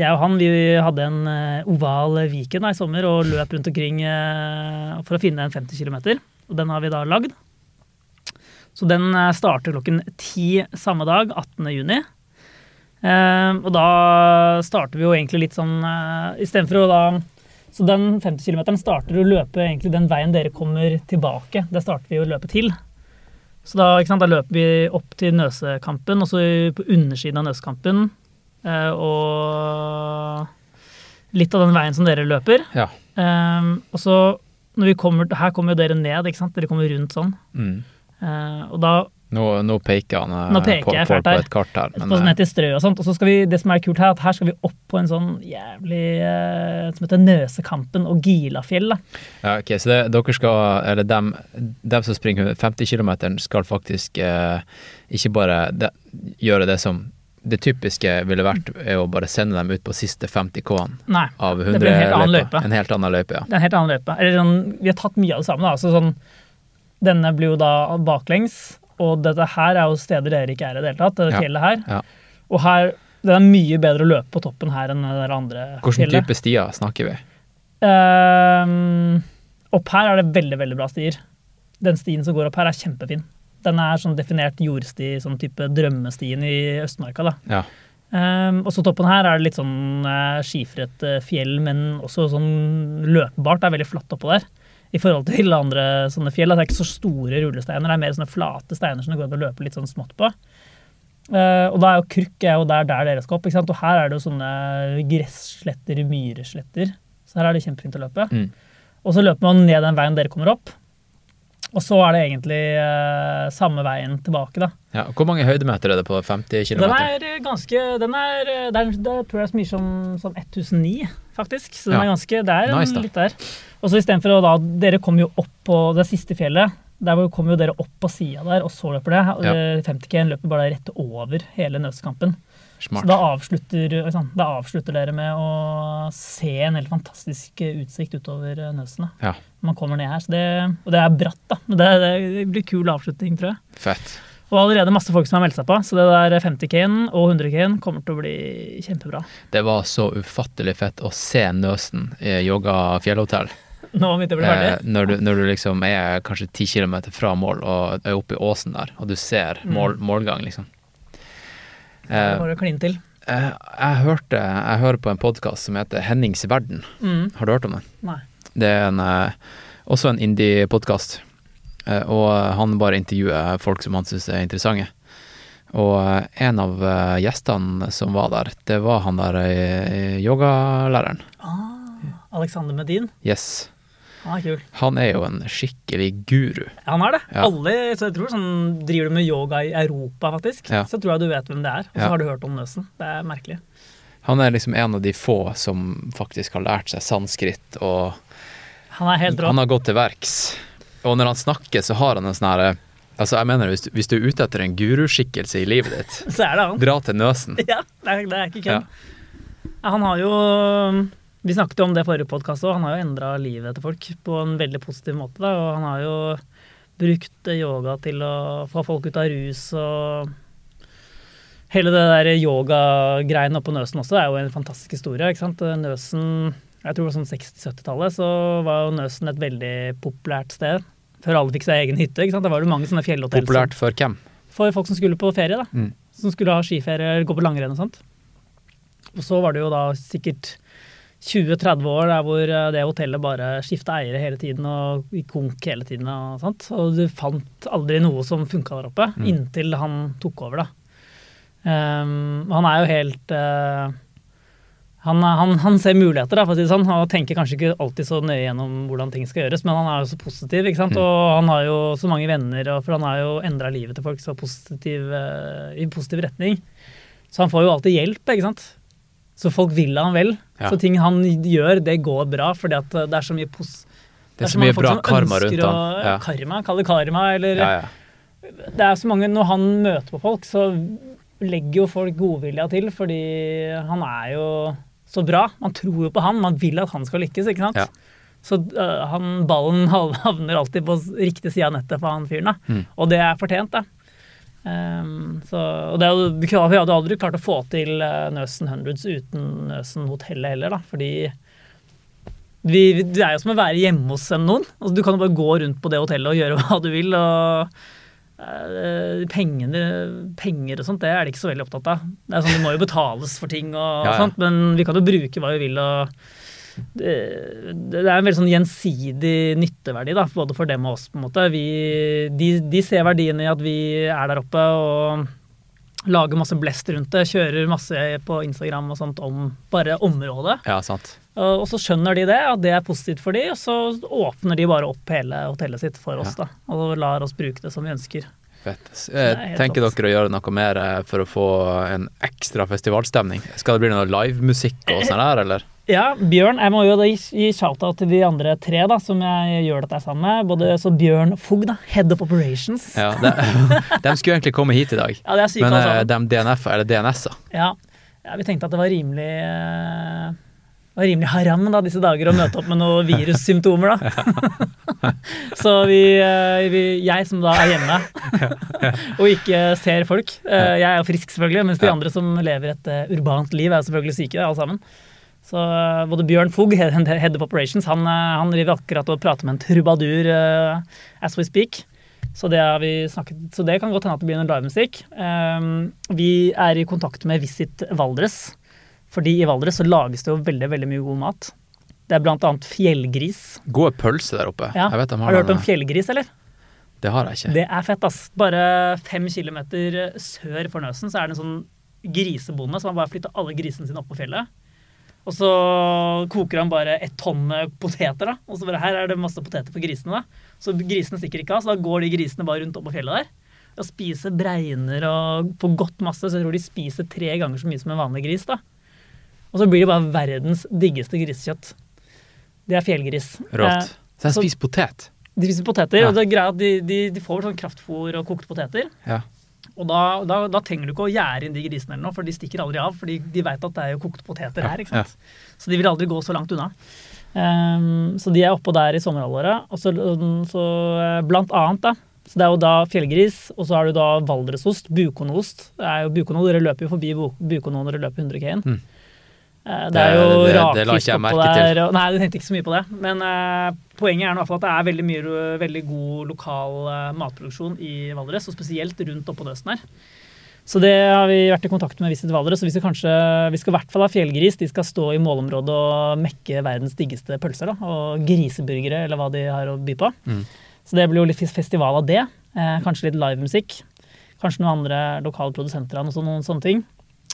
[SPEAKER 1] jeg og han vi hadde en eh, oval Viken i sommer og løp rundt omkring eh, for å finne en 50 km. Og den har vi da lagd. Så den starter klokken ti samme dag, 18. juni. Og da starter vi jo egentlig litt sånn Istedenfor å da så den 50 km starter å løpe egentlig den veien dere kommer tilbake. Det starter vi å løpe til. Så da, sant, da løper vi opp til Nøsekampen, og så på undersiden av Nøsekampen. Eh, Og litt av den veien som dere løper.
[SPEAKER 3] Ja.
[SPEAKER 1] Eh, og så når vi kommer, Her kommer jo dere ned, ikke sant? Dere kommer rundt sånn.
[SPEAKER 3] Mm.
[SPEAKER 1] Eh, og da
[SPEAKER 3] Nå, nå peker han
[SPEAKER 1] Nå peker
[SPEAKER 3] på,
[SPEAKER 1] jeg
[SPEAKER 3] på, på et kart her, men
[SPEAKER 1] sånn ned til strø og sånt. Og så skal vi, det som er kult her, at her skal vi opp på en sånn jævlig eh, Som heter Nøsekampen og Gilafjell.
[SPEAKER 3] ja, ok, Så det, dere skal, eller dem, dem som springer 50 km, skal faktisk eh, ikke bare de, gjøre det som det typiske ville vært, er å bare sende dem ut på siste 50 K-en av
[SPEAKER 1] det blir en helt annen
[SPEAKER 3] 100
[SPEAKER 1] løype.
[SPEAKER 3] En helt annen løype, ja.
[SPEAKER 1] Det er en helt annen løype. Eller sånn, vi har tatt mye av det samme. Da. Så sånn, denne blir jo da baklengs, og dette her er jo steder dere ikke er i det hele tatt. Det
[SPEAKER 3] Ja,
[SPEAKER 1] fjellet her.
[SPEAKER 3] ja.
[SPEAKER 1] Og her, det er mye bedre å løpe på toppen her enn det andre
[SPEAKER 3] Hvilken
[SPEAKER 1] fjellet.
[SPEAKER 3] type stier snakker vi?
[SPEAKER 1] Um, opp her er det veldig, veldig bra stier. Den stien som går opp her, er kjempefin. Den er sånn definert jordsti, sånn type drømmestien i Østmarka. da.
[SPEAKER 3] Ja.
[SPEAKER 1] Um, og så toppen her er det litt sånn uh, skifret uh, fjell, men også sånn løpbart. Det er veldig flatt oppå der. I forhold til andre sånne fjell. at Det er ikke så store rullesteiner, det er mer sånne flate steiner som det går an å løpe litt sånn smått på. Uh, og da er jo krukk er jo der, der dere skal opp. ikke sant? Og her er det jo sånne gressletter, myresletter. Så her er det kjempefint å løpe.
[SPEAKER 3] Mm.
[SPEAKER 1] Og så løper man ned den veien dere kommer opp. Og så er det egentlig eh, samme veien tilbake, da.
[SPEAKER 3] ja. Hvor mange høydemeter er det på 50 km?
[SPEAKER 1] Den er eh, ganske Den er eh, Det, er, det tror jeg er så mye som, som 1009, faktisk. Så den
[SPEAKER 3] Ja.
[SPEAKER 1] er ganske Det er
[SPEAKER 3] Nice,
[SPEAKER 1] litt der. Og så istedenfor å da Dere kommer jo opp på det siste fjellet. Der kom jo dere opp på sida der, og så løper det.
[SPEAKER 3] Ja.
[SPEAKER 1] Eh, 50K løper bare rett over hele Nøskampen. Så da avslutter, ikke da avslutter dere med å se en helt fantastisk utsikt utover Nøsene.
[SPEAKER 3] Ja.
[SPEAKER 1] Man kommer ned her. Så det, og det er bratt, da. Men det, det blir kul avslutning, tror jeg.
[SPEAKER 3] Fett.
[SPEAKER 1] Og allerede masse folk som har meldt seg på, så det der 50K-en og 100K-en kommer til å bli kjempebra.
[SPEAKER 3] Det var så ufattelig fett å se Nøsen i Yoga fjellhotell.
[SPEAKER 1] Nå begynte det å bli ferdig.
[SPEAKER 3] Eh, når, du, når du liksom er kanskje ti kilometer fra mål og er oppe i åsen der, og du ser
[SPEAKER 1] Mm.
[SPEAKER 3] mål, målgang, liksom.
[SPEAKER 1] Det må du kline til.
[SPEAKER 3] eh, jeg, hørte, jeg hører på en podkast som heter Hennings verden.
[SPEAKER 1] Mm.
[SPEAKER 3] Har du hørt om den?
[SPEAKER 1] Nei.
[SPEAKER 3] Det er en, eh, også en indie-podkast. Eh, og han bare intervjuer folk som han syns er interessante. Og eh, en av eh, gjestene som var der, det var han der yogalæreren. yogalæreren.
[SPEAKER 1] Alexander Medin.
[SPEAKER 3] Yes.
[SPEAKER 1] Han er kul.
[SPEAKER 3] Han er jo en skikkelig guru.
[SPEAKER 1] Han er det.
[SPEAKER 3] Ja.
[SPEAKER 1] Alle, så jeg tror sånn, Driver du med yoga i Europa, faktisk,
[SPEAKER 3] Ja.
[SPEAKER 1] så tror jeg du vet hvem det er. Og så
[SPEAKER 3] Ja.
[SPEAKER 1] har du hørt om Nøsen. Det er merkelig.
[SPEAKER 3] Han er liksom en av de få som faktisk har lært seg sanskrit, og
[SPEAKER 1] Han er helt rå.
[SPEAKER 3] han har gått til verks. Og når han snakker, så har han en sånn herre Altså, jeg mener, hvis du, hvis du er ute etter en guruskikkelse i livet ditt,
[SPEAKER 1] Så er det han.
[SPEAKER 3] dra til Nøsen.
[SPEAKER 1] Ja, det er, det er ikke
[SPEAKER 3] Ja.
[SPEAKER 1] kødd. Ja, Han har jo Vi snakket jo om det i forrige podkast òg. Han har jo endra livet til folk på en veldig positiv måte. Da. Og han har jo brukt yoga til å få folk ut av rus og Hele det der yogagreiene oppå Nøsen også er jo en fantastisk historie. ikke sant? Nøsen Jeg tror det var sånn 60-70-tallet så var jo Nøsen et veldig populært sted. Før alle fikk seg egen hytte. ikke sant? Da var det mange sånne fjellhotell.
[SPEAKER 3] Populært for hvem?
[SPEAKER 1] for folk som skulle på ferie, da.
[SPEAKER 3] Mm.
[SPEAKER 1] Som skulle ha skiferie gå på langrenn og sånt. Og så var det jo da sikkert 20-30 år der hvor eh, det hotellet bare skifta eiere hele tiden og gikk konk hele tiden og sånt. Og du fant aldri noe som funka der oppe,
[SPEAKER 3] Mm.
[SPEAKER 1] inntil han tok over, da. Um, han er jo helt uh, han, han, han ser muligheter, da, for å si det sånn, og tenker kanskje ikke alltid så nøye gjennom hvordan ting skal gjøres, men han er jo så positiv, ikke sant?
[SPEAKER 3] Mm.
[SPEAKER 1] og han har jo så mange venner, for han har jo endra livet til folk så positiv, uh, i positiv retning. Så han får jo alltid hjelp, ikke sant. Så folk vil han vel.
[SPEAKER 3] Ja.
[SPEAKER 1] Så ting han gjør, det går bra, fordi at det er så mye pos...
[SPEAKER 3] Det er så mye bra karma rundt han. Ja.
[SPEAKER 1] Karma, kall det karma, eller
[SPEAKER 3] ja.
[SPEAKER 1] det er så mange, Når han møter på folk, så legger jo folk godvilja til, fordi han er jo så bra. Man tror jo på han, man vil at han skal lykkes, ikke sant.
[SPEAKER 3] Ja.
[SPEAKER 1] Så uh, han, ballen havner alltid på riktig side av nettet for han fyren, da.
[SPEAKER 3] Mm.
[SPEAKER 1] Og det er fortjent, da. Ehm, så, og det, vi hadde aldri klart å få til uh, Nøsen Hundreds uten Nøsen hotellet heller, da, fordi vi, det er jo som å være hjemme hos noen. Altså, du kan jo bare gå rundt på det hotellet og gjøre hva du vil. og uh, pengene, penger og sånt, det er de ikke så veldig opptatt av. Det er sånn, Det må jo betales for ting, og,
[SPEAKER 3] Ja, ja.
[SPEAKER 1] sånt, men vi kan jo bruke hva vi vil. og det, det er en veldig sånn gjensidig nytteverdi, da, både for dem og oss. på en måte. Vi, de, de ser verdien i at vi er der oppe og lager masse blest rundt det. Kjører masse på Instagram og sånt om bare området.
[SPEAKER 3] ja, sant.
[SPEAKER 1] Og så skjønner de det, at det er positivt for de, og så åpner de bare opp hele hotellet sitt for oss, da. Og lar oss bruke det som vi ønsker.
[SPEAKER 3] Fett. Eh, tenker
[SPEAKER 1] rått.
[SPEAKER 3] dere å gjøre noe mer eh, for å få en ekstra festivalstemning? Skal det bli noe livemusikk og sånn der, eller?
[SPEAKER 1] Ja, Bjørn, jeg må jo gi, shout-out til de andre tre da, som jeg gjør dette sammen med. Både så Bjørn Fogg, da, head of operations.
[SPEAKER 3] Ja, de, de skulle egentlig komme hit i dag,
[SPEAKER 1] Ja, det er syke
[SPEAKER 3] men
[SPEAKER 1] altså.
[SPEAKER 3] eh, de DNF, eller DNS-a.
[SPEAKER 1] Ja. ja, vi tenkte at det var rimelig det var rimelig haram da, disse dager å møte opp med noen virussymptomer. da. Så vi, eh, vi, jeg som da er hjemme og ikke ser folk Jeg er jo frisk, selvfølgelig, mens de andre som lever et urbant liv, er jo selvfølgelig syke, alle sammen. Så eh, både Bjørn Fogg, head of operations, han, eh, han driver akkurat og prater med en trubadur uh, as we speak. Så det, har vi snakket, så det kan godt hende at det blir noe livemusikk. Um, vi er i kontakt med Visit Valdres. Fordi i Valdres så lages det jo veldig veldig mye god mat. Det er blant annet fjellgris.
[SPEAKER 3] Gode pølser der oppe.
[SPEAKER 1] Ja.
[SPEAKER 3] De
[SPEAKER 1] Har du hørt om fjellgris, eller?
[SPEAKER 3] Det har jeg ikke.
[SPEAKER 1] Det er fett, ass. Bare fem kilometer sør for Nøsen så er det en sånn grisebonde som har bare flytta alle grisene sine opp på fjellet. Og så koker han bare et tonn med poteter, da. Og så bare her er det masse poteter for grisene, da. Så grisene stikker ikke av, så da går de grisene bare rundt opp på fjellet der. Og spiser bregner og får godt masse, så jeg tror de spiser tre ganger så mye som en vanlig gris, da. Og så blir det bare verdens diggeste grisekjøtt. Det er fjellgris.
[SPEAKER 3] Rått. Så
[SPEAKER 1] de
[SPEAKER 3] spiser potet.
[SPEAKER 1] De spiser poteter,
[SPEAKER 3] Ja.
[SPEAKER 1] og det er greia at de, de, de får sånn kraftfôr og kokte poteter.
[SPEAKER 3] Ja.
[SPEAKER 1] Og da, da, da trenger du ikke å gjære inn de grisene, eller noe, for de stikker aldri av. For de veit at det er jo kokte poteter her. ikke sant? Så de vil aldri gå så langt unna. Um, så de er oppå der i sommerhalvåret. Og så, så eh, blant annet, da. Så det er jo da fjellgris, og så har du da valdresost, bukonost. Det er jo bukono, Dere løper jo forbi bu- bukono når dere løper 100 K-en.
[SPEAKER 3] Mm.
[SPEAKER 1] Eh, Det er jo rakfisk oppå der. og- Nei, du tenkte ikke så mye på det. Men uh, poenget er i hvert fall at det er veldig mye veldig god lokal uh, matproduksjon i Valdres, og spesielt rundt oppå Nøsten her. Så det har vi vært i kontakt med Visit Valdres, og vi skal kanskje, vi skal i hvert fall ha fjellgris. De skal stå i målområdet og mekke verdens diggeste pølser, da, og griseburgere, eller hva de har å by på.
[SPEAKER 3] Mm.
[SPEAKER 1] Så det blir jo litt festival av det. Eh, kanskje litt livemusikk. Kanskje noen andre lokale produsenter noe sånn- noen sånne ting.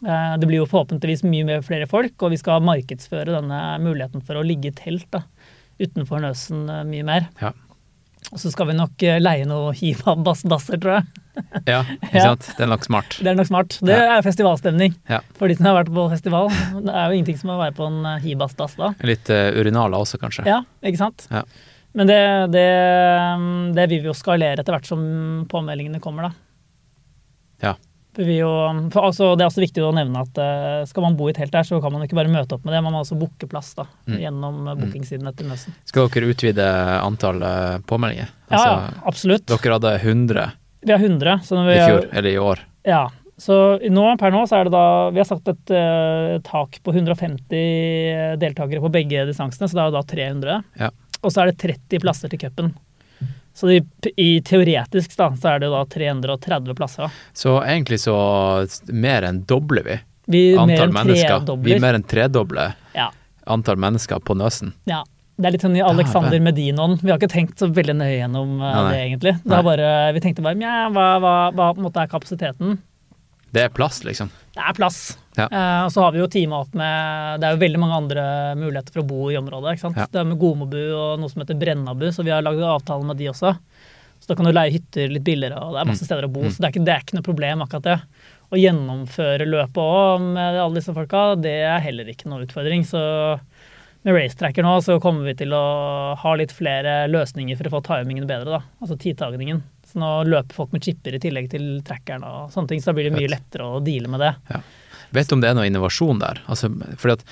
[SPEAKER 1] Eh, Det blir jo forhåpentligvis mye mer flere folk, og vi skal markedsføre denne muligheten for å ligge i telt da, utenfor Nøsen eh, mye mer.
[SPEAKER 3] Ja.
[SPEAKER 1] Og så skal vi nok eh, leie noen hivabbassdasser, tror jeg.
[SPEAKER 3] Ja, ikke sant? Det er nok smart.
[SPEAKER 1] Det er nok smart. Det
[SPEAKER 3] Ja.
[SPEAKER 1] er festivalstemning
[SPEAKER 3] Ja.
[SPEAKER 1] for de som har vært på festival. Det er jo ingenting som å være på en hibasdass da.
[SPEAKER 3] Litt uh, urinaler også, kanskje.
[SPEAKER 1] Ja, ikke sant?
[SPEAKER 3] Ja.
[SPEAKER 1] Men det, det, det vil vi jo skalere etter hvert som påmeldingene kommer, da.
[SPEAKER 3] Ja.
[SPEAKER 1] Vi jo, for altså, det er også viktig å nevne at uh, skal man bo i telt der, så kan man ikke bare møte opp med det, man må også booke plass da,
[SPEAKER 3] Mm.
[SPEAKER 1] gjennom eh, bookingsiden etter Møsen.
[SPEAKER 3] Skal dere utvide antall eh, påmeldinger?
[SPEAKER 1] Ja,
[SPEAKER 3] Altså,
[SPEAKER 1] ja, absolutt.
[SPEAKER 3] Dere hadde 100
[SPEAKER 1] Vi har 100. Så når
[SPEAKER 3] i fjor,
[SPEAKER 1] har,
[SPEAKER 3] eller i år.
[SPEAKER 1] ja, så nå, per nå så er det da Vi har satt et uh, tak på 150 deltakere på begge distansene, så det er jo da 300.
[SPEAKER 3] Ja.
[SPEAKER 1] Og så er det 30 plasser til cupen. Så i, i teoretisk da, så er det da 330 plasser. da.
[SPEAKER 3] Så egentlig så mer enn dobler vi
[SPEAKER 1] Vi
[SPEAKER 3] antall
[SPEAKER 1] enn
[SPEAKER 3] mennesker. Vi
[SPEAKER 1] tredobler.
[SPEAKER 3] mer enn tredobler
[SPEAKER 1] Ja.
[SPEAKER 3] antall mennesker på Nøsen.
[SPEAKER 1] Ja. Det er litt sånn i Alexander. Medinoen. Vi har ikke tenkt så veldig nøye gjennom eh,
[SPEAKER 3] Nei, nei.
[SPEAKER 1] det, egentlig. Det bare, vi tenkte bare Mja, hva, hva, hva er kapasiteten?
[SPEAKER 3] Det er plass, liksom.
[SPEAKER 1] Det er plass.
[SPEAKER 3] Ja.
[SPEAKER 1] Eh, og så har vi jo teama opp med Det er jo veldig mange andre muligheter for å bo i området. ikke sant?
[SPEAKER 3] Ja.
[SPEAKER 1] Det er med Gomobu og noe som heter Brennabu, så vi har lagd avtale med de også. Så da kan du leie hytter litt billigere, og det er
[SPEAKER 3] Mm.
[SPEAKER 1] masse steder å bo. Så det er, ikke, det er ikke noe problem, akkurat det. Å gjennomføre løpet òg med alle disse folka, det er heller ikke noe utfordring. Så med racetracker nå så kommer vi til å ha litt flere løsninger for å få timingen bedre, da. Altså tidtagningen. Så nå løper folk med chipper i tillegg til trackeren og sånne ting, så da blir det mye lettere å deale med det.
[SPEAKER 3] Vet du om det er noe innovasjon der? Altså, fordi at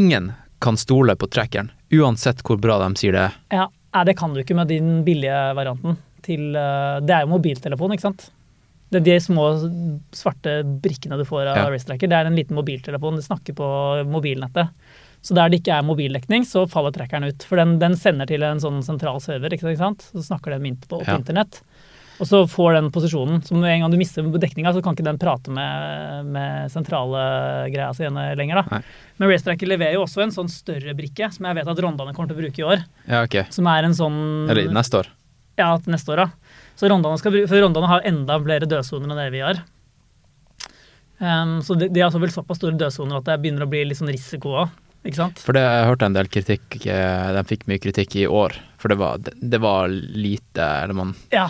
[SPEAKER 3] ingen kan stole på trackeren, uansett hvor bra de sier det er.
[SPEAKER 1] Ja, det kan du ikke med din billige varianten. Til, eh, det er jo mobiltelefon, ikke sant? Det er de små svarte brikkene du får av
[SPEAKER 3] Ja.
[SPEAKER 1] racetracker, det er en liten mobiltelefon. Det snakker på mobilnettet. Så der det ikke er mobildekning, så faller trackeren ut. For den, den sender til en sånn sentral server, ikke sant? så snakker den mint på, på
[SPEAKER 3] Ja.
[SPEAKER 1] internett. Og så får den posisjonen. Så med en gang du mister dekninga, så kan ikke den prate med, med sentrale greia si igjen lenger. da.
[SPEAKER 3] Nei.
[SPEAKER 1] Men Racetracker leverer jo også en sånn større brikke, som jeg vet at Rondane kommer til å bruke i år.
[SPEAKER 3] Ja, ok.
[SPEAKER 1] Som er en sånn
[SPEAKER 3] Eller neste år.
[SPEAKER 1] Ja, neste år, da. Så Rondane skal bruke, for Rondane har enda flere dødsoner enn det vi har. Um, så de, de har så vel såpass store dødsoner at det begynner å bli litt sånn risiko òg. Ikke sant?
[SPEAKER 3] For det jeg hørte en del kritikk, eh, de fikk mye kritikk i år. For det var, det, var lite Eller man,
[SPEAKER 1] Ja.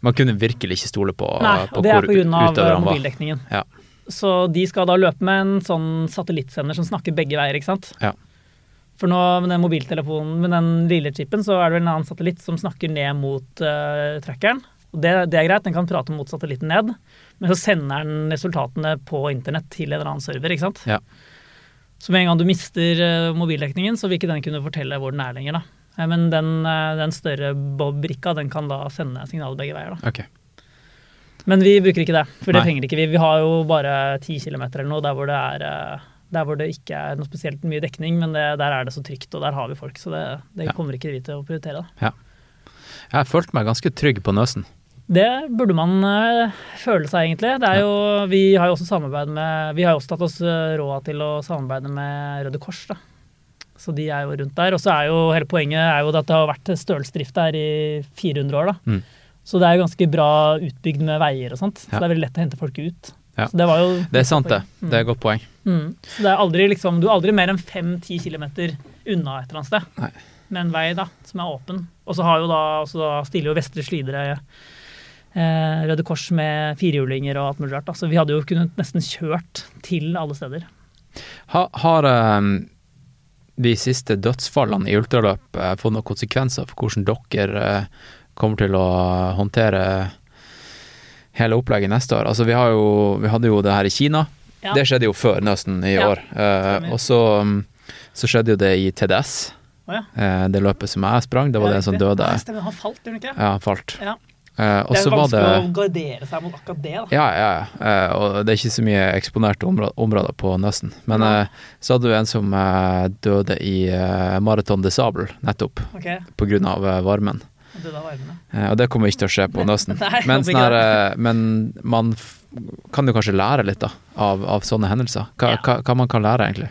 [SPEAKER 3] man kunne virkelig ikke stole på,
[SPEAKER 1] Nei,
[SPEAKER 3] på
[SPEAKER 1] og det er
[SPEAKER 3] hvor
[SPEAKER 1] pga. mobildekningen.
[SPEAKER 3] Ja.
[SPEAKER 1] Så de skal da løpe med en sånn satellittsender som snakker begge veier, ikke sant?
[SPEAKER 3] Ja.
[SPEAKER 1] For nå med den mobiltelefonen, med den lille chipen, så er det vel en annen satellitt som snakker ned mot uh, trackeren. Og det, det er greit, den kan prate mot satellitten ned, men så sender den resultatene på internett til en eller annen server, ikke sant?
[SPEAKER 3] Ja.
[SPEAKER 1] Så med en gang du mister eh, mobildekningen, så vil ikke den kunne fortelle hvor den er lenger, da. Eh, Men den, eh, den større bob-brikka, den kan da sende signaler begge veier, da.
[SPEAKER 3] Okay.
[SPEAKER 1] Men vi bruker ikke det, for det
[SPEAKER 3] Nei.
[SPEAKER 1] trenger ikke vi. Vi har jo bare 10 km eller noe der hvor det er der hvor det ikke er noe spesielt mye dekning, men det, der er det så trygt, og der har vi folk. Så det, det
[SPEAKER 3] Ja.
[SPEAKER 1] kommer ikke vi til å prioritere. Da.
[SPEAKER 3] Jeg har følt meg ganske trygg på Nøsen.
[SPEAKER 1] Det burde man eh, føle seg, egentlig. Det er jo, vi har jo også med Vi har også tatt oss eh, råd til å samarbeide med Røde Kors, da. Så de er jo rundt der. Og så er jo hele poenget er jo at det har vært størrelsesdrift der i 400 år, da.
[SPEAKER 3] Mm.
[SPEAKER 1] Så det er jo ganske bra utbygd med veier og sånt. Så
[SPEAKER 3] Ja.
[SPEAKER 1] det er veldig lett å hente folk ut.
[SPEAKER 3] Ja.
[SPEAKER 1] Så det var jo
[SPEAKER 3] Det er sant, det. Det er et godt poeng.
[SPEAKER 1] Mm. Så det er aldri liksom, du er aldri mer enn 5-10 km unna et eller annet sted.
[SPEAKER 3] Nei.
[SPEAKER 1] Med en vei da, som er åpen. Og så har jo da, også da stiller jo Vestre Slidre Røde Kors med firehjulinger og alt mulig rart. Så vi hadde jo kunnet nesten kjørt til alle steder.
[SPEAKER 3] Ha, har eh, de siste dødsfallene i ultraløp eh, fått noen konsekvenser for hvordan dere eh, kommer til å håndtere hele opplegget neste år? Altså, vi, har jo, vi hadde jo det her i Kina.
[SPEAKER 1] Ja.
[SPEAKER 3] Det skjedde jo før Nøsten i
[SPEAKER 1] Ja,
[SPEAKER 3] år. Eh, og så, mm, så skjedde jo det i TDS.
[SPEAKER 1] Oh, ja.
[SPEAKER 3] Eh, det løpet som jeg sprang, det var det som døde.
[SPEAKER 1] Ja, stemmer, han falt, gjorde han ikke?
[SPEAKER 3] Ja, han falt. Eh,
[SPEAKER 1] Det er
[SPEAKER 3] vanskelig det
[SPEAKER 1] å gardere seg mot akkurat det. da.
[SPEAKER 3] Ja, ja, ja. Eh, og det er ikke så mye eksponerte områder, områder på Nøsten. Men
[SPEAKER 1] ja.
[SPEAKER 3] eh, så hadde du en som døde i uh, Marathon de Sable, nettopp, okay. eh, varmen.
[SPEAKER 1] det.
[SPEAKER 3] Eh, og det kommer ikke til å skje på Nøsten. Men, sånn men man kan jo kanskje lære litt da, av, av sånne hendelser. Hva,
[SPEAKER 1] Ja.
[SPEAKER 3] hva, hva man kan lære, egentlig.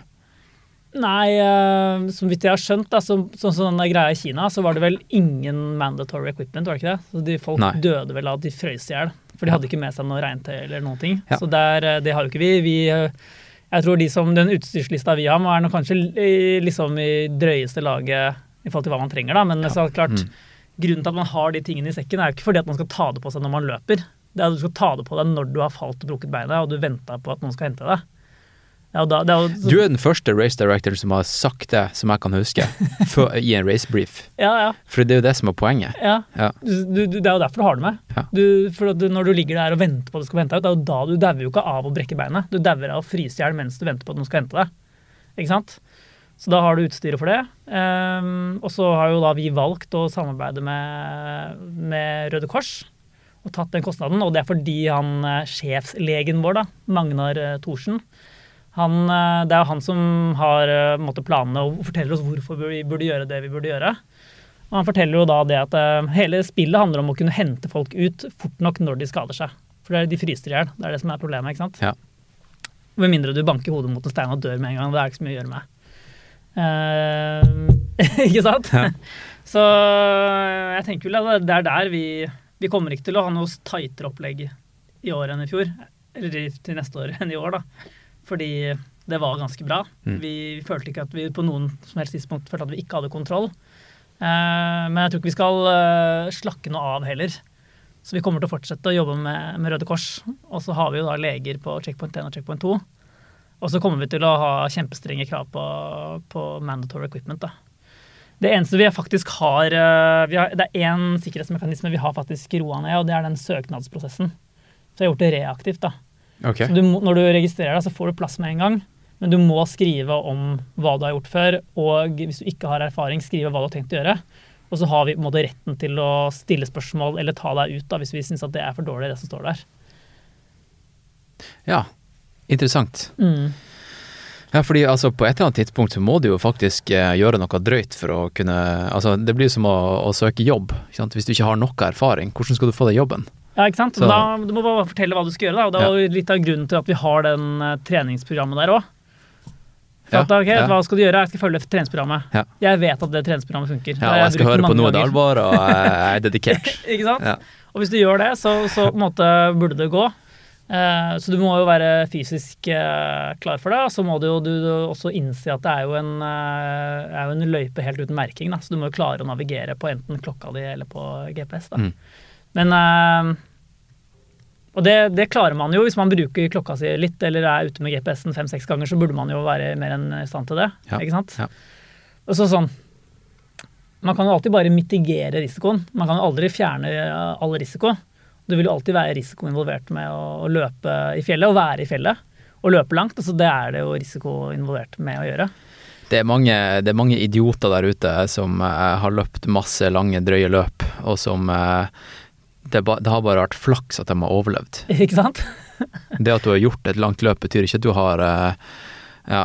[SPEAKER 1] Nei, uh, som vidt jeg har skjønt, da, så, sånn som den greia i Kina, så var det vel ingen mandatory equipment, var det ikke det? Så de folk
[SPEAKER 3] Nei.
[SPEAKER 1] døde vel av at de frøs i hjel, for de hadde ikke med seg noe regntøy eller noen ting.
[SPEAKER 3] Ja.
[SPEAKER 1] Så der, eh, det har jo ikke vi. vi eh, jeg tror de som, Den utstyrslista vi har, være kanskje liksom i drøyeste laget i forhold til hva man trenger, da. Men så er klart,
[SPEAKER 3] Mm.
[SPEAKER 1] grunnen til at man har de tingene i sekken, er jo ikke fordi at man skal ta det på seg når man løper. Det er at du skal ta det på deg når du har falt og brukket beinet, og du venter på at noen skal hente deg. Jo da, jo,
[SPEAKER 3] Du er den første race director som har sagt det, som jeg kan huske, for, i en race brief.
[SPEAKER 1] ja, ja,
[SPEAKER 3] For det er jo det som er poenget.
[SPEAKER 1] ja.
[SPEAKER 3] Ja.
[SPEAKER 1] Du, du, det er jo derfor du har det med.
[SPEAKER 3] Ja.
[SPEAKER 1] Du, for når du ligger der og venter på at du skal hente deg ut, det er jo da du dauer jo ikke av å brekke beinet. Du dauer av å fryse i hjel mens du venter på at noen skal hente deg. Ikke sant? Så da har du utstyret for det. Um, og så har jo da vi valgt å samarbeide med, med Røde Kors og tatt den kostnaden. Og det er fordi han eh, sjefslegen vår, da, Magnar eh, Thorsen, han, eh, det er jo han som har eh, måte planene og forteller oss hvorfor vi burde gjøre det vi burde gjøre. Og han forteller jo da det at eh, hele spillet handler om å kunne hente folk ut fort nok når de skader seg. For det er, de fryser i hjel. Det er det som er problemet. ikke sant?
[SPEAKER 3] Ja.
[SPEAKER 1] Med mindre du banker hodet mot en stein og dør med en gang. Det er ikke så mye å gjøre med. Uh, ikke sant?
[SPEAKER 3] Ja.
[SPEAKER 1] Så jeg tenker vel at det er der vi Vi kommer ikke til å ha noe tightere opplegg i år enn i fjor. Eller til neste år enn i år, da. Fordi det var ganske bra.
[SPEAKER 3] Mm.
[SPEAKER 1] Vi følte ikke at vi på noen som helst tidspunkt følte at vi ikke hadde kontroll. Eh, men jeg tror ikke vi skal eh, slakke noe av heller. Så vi kommer til å fortsette å jobbe med, med Røde Kors. Og så har vi jo da leger på checkpoint 1 og checkpoint 2. Og så kommer vi til å ha kjempestrenge krav på, på mandatory equipment. da. Det eneste vi faktisk har, eh, vi har Det er én sikkerhetsmekanisme vi har faktisk roa ned, og det er den søknadsprosessen. Så jeg har gjort det reaktivt. da.
[SPEAKER 3] Ok.
[SPEAKER 1] Så du, må- når du registrerer deg, så får du plass med en gang. Men du må skrive om hva du har gjort før, og hvis du ikke har erfaring, skrive hva du har tenkt å gjøre. Og så har vi på en måte retten til å stille spørsmål eller ta deg ut da, hvis vi syns at det er for dårlig, det som står der.
[SPEAKER 3] Ja, interessant.
[SPEAKER 1] Mm.
[SPEAKER 3] Ja, fordi altså, på et eller annet tidspunkt så må du jo faktisk eh, gjøre noe drøyt for å kunne Altså, det blir som å, å søke jobb. Hvis du ikke har noe erfaring, hvordan skal du få deg jobben?
[SPEAKER 1] Ja, ikke sant?
[SPEAKER 3] Så-
[SPEAKER 1] Da, du må bare fortelle hva du skal gjøre. Da. Og det er ja. litt av grunnen til at vi har den eh, treningsprogrammet der òg.
[SPEAKER 3] Ja,
[SPEAKER 1] ok,
[SPEAKER 3] ja.
[SPEAKER 1] Hva skal du gjøre? Jeg skal følge treningsprogrammet.
[SPEAKER 3] Ja.
[SPEAKER 1] Jeg vet at det treningsprogrammet funker.
[SPEAKER 3] Ja, og jeg skal høre på noe alvor, og jeg er dedikert.
[SPEAKER 1] Ikke sant? Og hvis du gjør det, så, så på en måte burde det gå. Eh, så du må jo være fysisk eh, klar for det. Og så må du jo du, du også innse at det er jo en, eh, er jo en løype helt uten merking. Da. Så du må jo klare å navigere på enten klokka di eller på GPS. Da.
[SPEAKER 3] Mm.
[SPEAKER 1] Men eh, Og det, det klarer man jo hvis man bruker klokka si litt, eller er ute med GPS-en fem-seks ganger, så burde man jo være mer enn i stand til det.
[SPEAKER 3] Ja,
[SPEAKER 1] Ikke sant?
[SPEAKER 3] ja.
[SPEAKER 1] Og så sånn Man kan jo alltid bare mitigere risikoen. Man kan jo aldri fjerne eh, all risiko. Det vil jo alltid være risiko involvert med å, å løpe i fjellet, og være i fjellet. Og løpe langt. Altså det er det jo risiko involvert med å gjøre.
[SPEAKER 3] Det er, mange, det er mange idioter der ute som eh, har løpt masse lange, drøye løp, og som eh, det, ba, det har bare vært flaks at de har overlevd.
[SPEAKER 1] Ikke sant?
[SPEAKER 3] Det at du har gjort et langt løp, betyr ikke at du har eh, ja,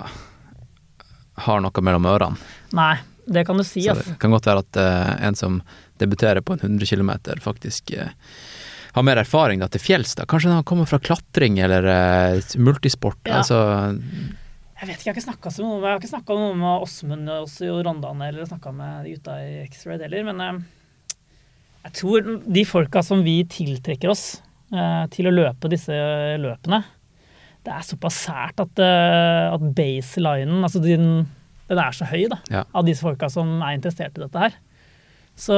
[SPEAKER 3] har noe mellom ørene.
[SPEAKER 1] Nei, det kan du si,
[SPEAKER 3] Så det kan godt være at eh, en som debuterer på en 100 km, faktisk eh, har mer erfaring da, til fjells. da. Kanskje han kommer fra klatring eller multisport.
[SPEAKER 1] Ja.
[SPEAKER 3] Altså,
[SPEAKER 1] Jeg vet ikke, jeg har ikke snakka med, med Åsmund og Rondane eller snakka med gutta i X-Ray heller, men jeg tror de folka som vi tiltrekker oss eh, til å løpe disse løpene, det er såpass sært at, uh, at baselinen, altså din, den er så høy da,
[SPEAKER 3] Ja.
[SPEAKER 1] av disse folka som er interessert i dette her. Så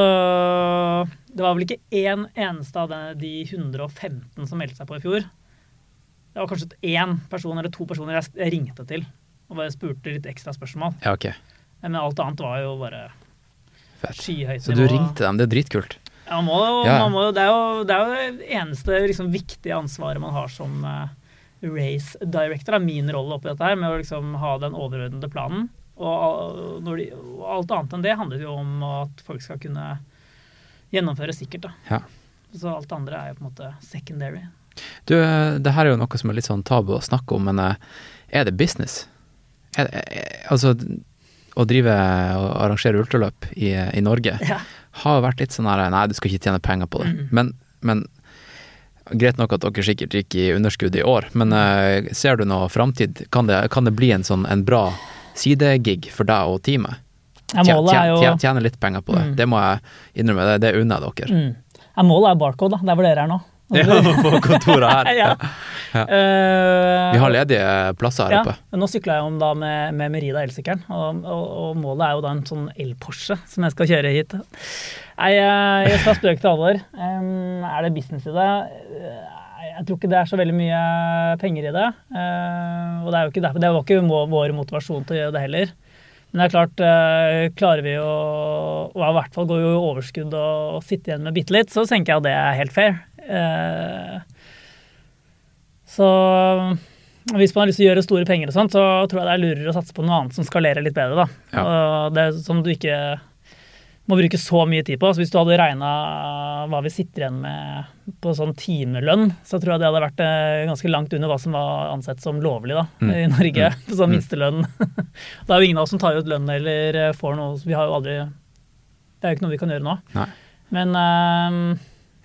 [SPEAKER 1] det var vel ikke én eneste av de- de 115 som meldte seg på i fjor. Det var kanskje én person eller to personer jeg ringte til og bare spurte litt ekstra spørsmål.
[SPEAKER 3] ja, ok.
[SPEAKER 1] Men alt annet var jo bare
[SPEAKER 3] Fett.
[SPEAKER 1] skyhøyt
[SPEAKER 3] Så du ringte dem, det er dritkult.
[SPEAKER 1] Ja, man må,
[SPEAKER 3] Ja.
[SPEAKER 1] må, det, er jo, det er jo det eneste liksom, viktige ansvaret man har som uh, race director. er min rolle oppi dette her, med å liksom, ha den overordnede planen. Og, de, og alt annet enn det handler jo om at folk skal kunne gjennomføre sikkert.
[SPEAKER 3] Ja.
[SPEAKER 1] Så alt det andre er jo på en måte secondary.
[SPEAKER 3] Du, eh, det her er jo noe som er litt sånn tabu å snakke om, men eh, er det business? Er, det- eh, altså, å drive og arrangere ultraløp i, i Norge
[SPEAKER 1] Ja.
[SPEAKER 3] Har vært litt sånn her Nei, du skal ikke tjene penger på det.
[SPEAKER 1] Mm.
[SPEAKER 3] Men, men greit nok at dere sikkert gikk i underskudd i år, men uh, ser du noe framtid? Kan, det- kan det bli en sånn en bra sidegig for deg og teamet?
[SPEAKER 1] Ja,
[SPEAKER 3] Tje-
[SPEAKER 1] målet er
[SPEAKER 3] tje- Tjene litt penger på det.
[SPEAKER 1] Mm.
[SPEAKER 3] Det må jeg innrømme, det, det unner jeg dere.
[SPEAKER 1] mm. Målet er Barcode, da. Der hvor dere er nå.
[SPEAKER 3] Ja, på kontoret her.
[SPEAKER 1] ja.
[SPEAKER 3] Ja.
[SPEAKER 1] Eh,
[SPEAKER 3] Vi har ledige plasser her
[SPEAKER 1] ja,
[SPEAKER 3] oppe.
[SPEAKER 1] Nå sykla jeg om da med, med Merida elsykkelen, og, og, og målet er jo da en sånn el-Porsche som jeg skal kjøre hit. Nei, jeg, jeg skal spøke til alvor. Em, er det business i det? Eh, jeg tror ikke det er så veldig mye penger i det. Eh, og det, er jo ikke derfor, det var ikke vår motivasjon til å gjøre det heller. Men det er klart, eh, klarer vi å Og i hvert fall går jo i overskudd og, sitte igjen med bitte litt, så tenker jeg at det er helt fair. Eh, så hvis man har lyst til å gjøre store penger og sånt, så tror jeg det er lurere å satse på noe annet som skalerer litt bedre, da.
[SPEAKER 3] Ja.
[SPEAKER 1] Det som du ikke må bruke så mye tid på. Så hvis du hadde regna hva vi sitter igjen med på sånn timelønn, så tror jeg det hadde vært eh, ganske langt under hva som var ansett som lovlig da,
[SPEAKER 3] Mm.
[SPEAKER 1] i Norge. På sånn
[SPEAKER 3] Mm.
[SPEAKER 1] minstelønn. det er jo ingen av oss som tar ut lønn eller eh, får noe. Vi har jo aldri Det er jo ikke noe vi kan gjøre nå.
[SPEAKER 3] Nei.
[SPEAKER 1] Men um,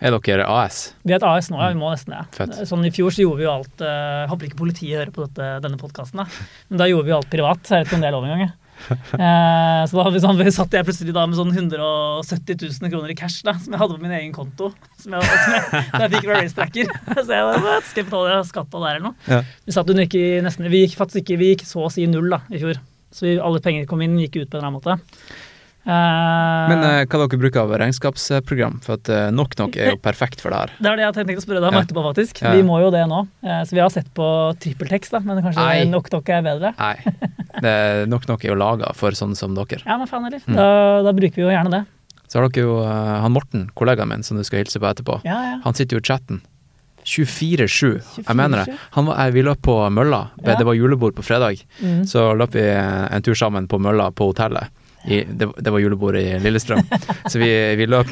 [SPEAKER 3] Er dere AS?
[SPEAKER 1] vi er et AS nå, ja. Vi må nesten det.
[SPEAKER 3] Ja.
[SPEAKER 1] Sånn I fjor så gjorde vi jo alt uh, håper ikke politiet hører på dette, denne podkasten, men da gjorde vi jo alt privat. Så jeg vet ikke om det er lov engang. Eh, så da vi satt jeg plutselig da med sånn 170 000 kroner i cash da, som jeg hadde på min egen konto. Som jeg, som jeg, da jeg fikk fra Racetracker. Så jeg "Hva, skal jeg betale skatt av det eller noe?
[SPEAKER 3] Ja.
[SPEAKER 1] Vi satt under ikke nesten, vi gikk faktisk ikke, vi gikk så å si null da, i fjor. Så vi, alle penger kom inn, gikk ut på en eller annen måte. Eh,
[SPEAKER 3] Men eh, hva dere bruker av regnskapsprogram? For at uh, Nok Nok er jo perfekt for det her.
[SPEAKER 1] Det er det jeg tenkte å spørre deg om
[SPEAKER 3] Ja.
[SPEAKER 1] etterpå, faktisk.
[SPEAKER 3] Ja.
[SPEAKER 1] Vi må jo det nå. Uh, Så vi har sett på trippeltekst, da, men kanskje nok nok er bedre?
[SPEAKER 3] Nei. Nok er jo laga for sånne som dere.
[SPEAKER 1] Ja, men faen heller.
[SPEAKER 3] Mm.
[SPEAKER 1] Da, da bruker vi jo gjerne det.
[SPEAKER 3] Så har dere jo eh, han Morten, kollegaen min, som du skal hilse på etterpå.
[SPEAKER 1] Ja, ja.
[SPEAKER 3] Han sitter jo i chatten. 24-7. Jeg mener det. Han var, eh, vi løp på mølla.
[SPEAKER 1] Ja.
[SPEAKER 3] Det var julebord på fredag.
[SPEAKER 1] Mm.
[SPEAKER 3] Så løp vi en tur sammen på mølla på hotellet. I, det, det var julebordet i Lillestrøm. Så vi, vi løp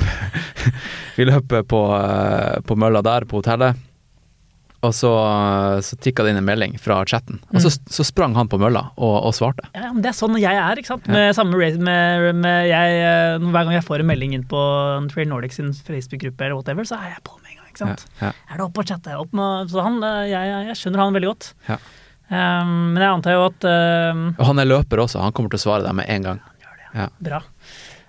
[SPEAKER 3] Vi løp på, eh, på mølla der på hotellet. Og så, så tikka det inn en melding fra chatten. Og så, så sprang han på mølla og, og svarte.
[SPEAKER 1] Ja, men Det er sånn jeg er. ikke sant? Med samme med, med jeg, eh, Hver gang jeg får en melding inn på Trail Nordic sin Facebook-gruppe, eller whatever, så er jeg på med en gang. ikke sant?
[SPEAKER 3] Ja,
[SPEAKER 1] Er det oppe og chatter? Opp med, så han, eh, jeg, jeg skjønner han veldig godt.
[SPEAKER 3] Ja.
[SPEAKER 1] Um, men jeg antar jo at um,
[SPEAKER 3] Og han er løper også, han kommer til å svare deg med en gang. Ja.
[SPEAKER 1] Bra.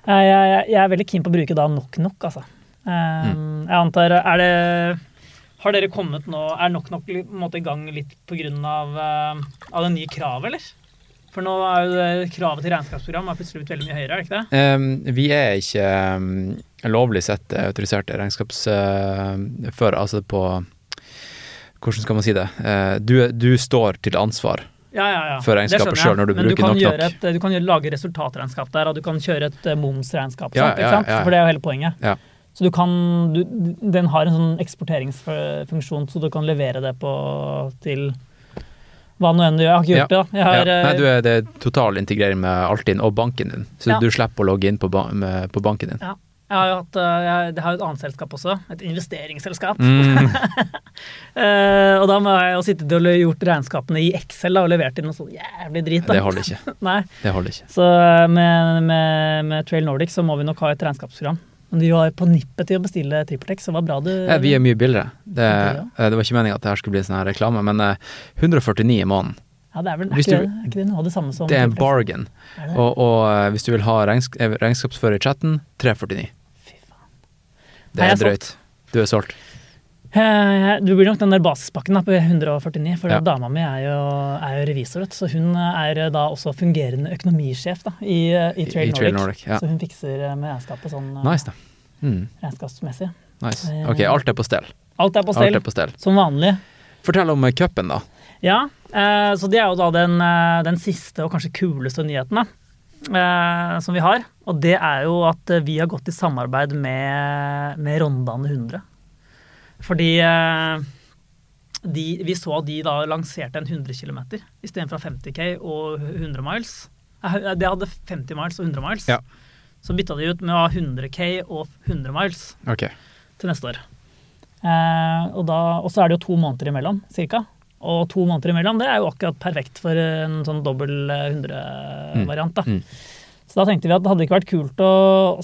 [SPEAKER 1] Eh, Jeg, jeg, jeg er veldig keen på å bruke da nok nok, altså. Um, Jeg antar Er det Har dere kommet nå Er nok nok måte i gang litt på grunn av, uh, av det nye kravet, eller? For nå er jo det kravet til regnskapsprogram er plutselig blitt veldig mye høyere, er det ikke det?
[SPEAKER 3] Um, vi er ikke um, lovlig sett autoriserte regnskapsfører, uh, altså på Hvordan skal man si det? Uh, du, du står til ansvar.
[SPEAKER 1] Ja, ja, ja.
[SPEAKER 3] før regnskapet sjøl når du
[SPEAKER 1] Men
[SPEAKER 3] bruker
[SPEAKER 1] kan
[SPEAKER 3] nok nok.
[SPEAKER 1] et, Du kan lage resultatregnskap der, og du kan kjøre et eh, momsregnskap.
[SPEAKER 3] Ja,
[SPEAKER 1] sant?
[SPEAKER 3] ja, ja.
[SPEAKER 1] For det er jo hele poenget.
[SPEAKER 3] Ja.
[SPEAKER 1] Så du kan, du, Den har en sånn eksporteringsfunksjon, så du kan levere det på til hva nå enn du gjør. Jeg har ikke gjort det, da. Har,
[SPEAKER 3] ja. Nei,
[SPEAKER 1] eh,
[SPEAKER 3] du er, det total integrering med Altinn og banken din, så du slipper å logge inn på, ba på banken din.
[SPEAKER 1] ja. Jeg har jo hatt, jeg, jeg, har et annet selskap også, et investeringsselskap.
[SPEAKER 3] Mm.
[SPEAKER 1] Eh, og da må jeg jo sittet og gjort regnskapene i Excel da, og levert inn noe sånn jævlig drit. Da.
[SPEAKER 3] Det holder ikke.
[SPEAKER 1] Nei.
[SPEAKER 3] Det holder ikke.
[SPEAKER 1] Så eh, med, med, med Trail Nordic så må vi nok ha et regnskapsprogram. Men de var på nippet til å bestille TrippelTex, så det var bra du
[SPEAKER 3] Ja, vi er mye billigere. Det, eh, det var ikke meningen at det her skulle bli sånn her reklame, men eh, 149 i måneden,
[SPEAKER 1] Ja, det er vel er ikke,
[SPEAKER 3] du-
[SPEAKER 1] det, er ikke det noe av det samme som
[SPEAKER 3] det er en bargain.
[SPEAKER 1] Er?
[SPEAKER 3] Og, og eh, hvis du vil ha regnsk eh, regnskapsfører i chatten, 349. Det er
[SPEAKER 1] er
[SPEAKER 3] drøyt. Du er solgt.
[SPEAKER 1] Eh, Du blir nok den der basispakken da, på 149, for
[SPEAKER 3] Ja.
[SPEAKER 1] dama mi er jo, er jo revisor, så hun er da også fungerende økonomisjef da, i, i Trail
[SPEAKER 3] I Trail
[SPEAKER 1] Nordic.
[SPEAKER 3] Nordic. Ja.
[SPEAKER 1] Så hun fikser eh, med regnskapet sånn eh,
[SPEAKER 3] Nice. Mm,
[SPEAKER 1] regnskapsmessig.
[SPEAKER 3] nice.
[SPEAKER 1] Eh,
[SPEAKER 3] Ok, alt er på stell.
[SPEAKER 1] Alt er på stell,
[SPEAKER 3] på stell.
[SPEAKER 1] som vanlig.
[SPEAKER 3] Fortell om eh, cupen, da.
[SPEAKER 1] Ja, eh, så det er jo da den, eh, den siste og kanskje kuleste nyheten da, eh, som vi har. Og det er jo at eh, vi har gått i samarbeid med, med Rondane 100. Fordi eh, de, vi så at de da lanserte en 100 km istedenfor 50K og 100 miles. De Det hadde 50 miles og 100 miles.
[SPEAKER 3] Ja.
[SPEAKER 1] Så bytta de ut med å ha 100K og 100 miles
[SPEAKER 3] okay.
[SPEAKER 1] til neste år. Eh, og, da, og så er det jo to måneder imellom, cirka. Og to måneder imellom, det er jo akkurat perfekt for en sånn dobbel eh, 100-variant. da.
[SPEAKER 3] Mm.
[SPEAKER 1] Så da tenkte vi at det hadde ikke vært kult å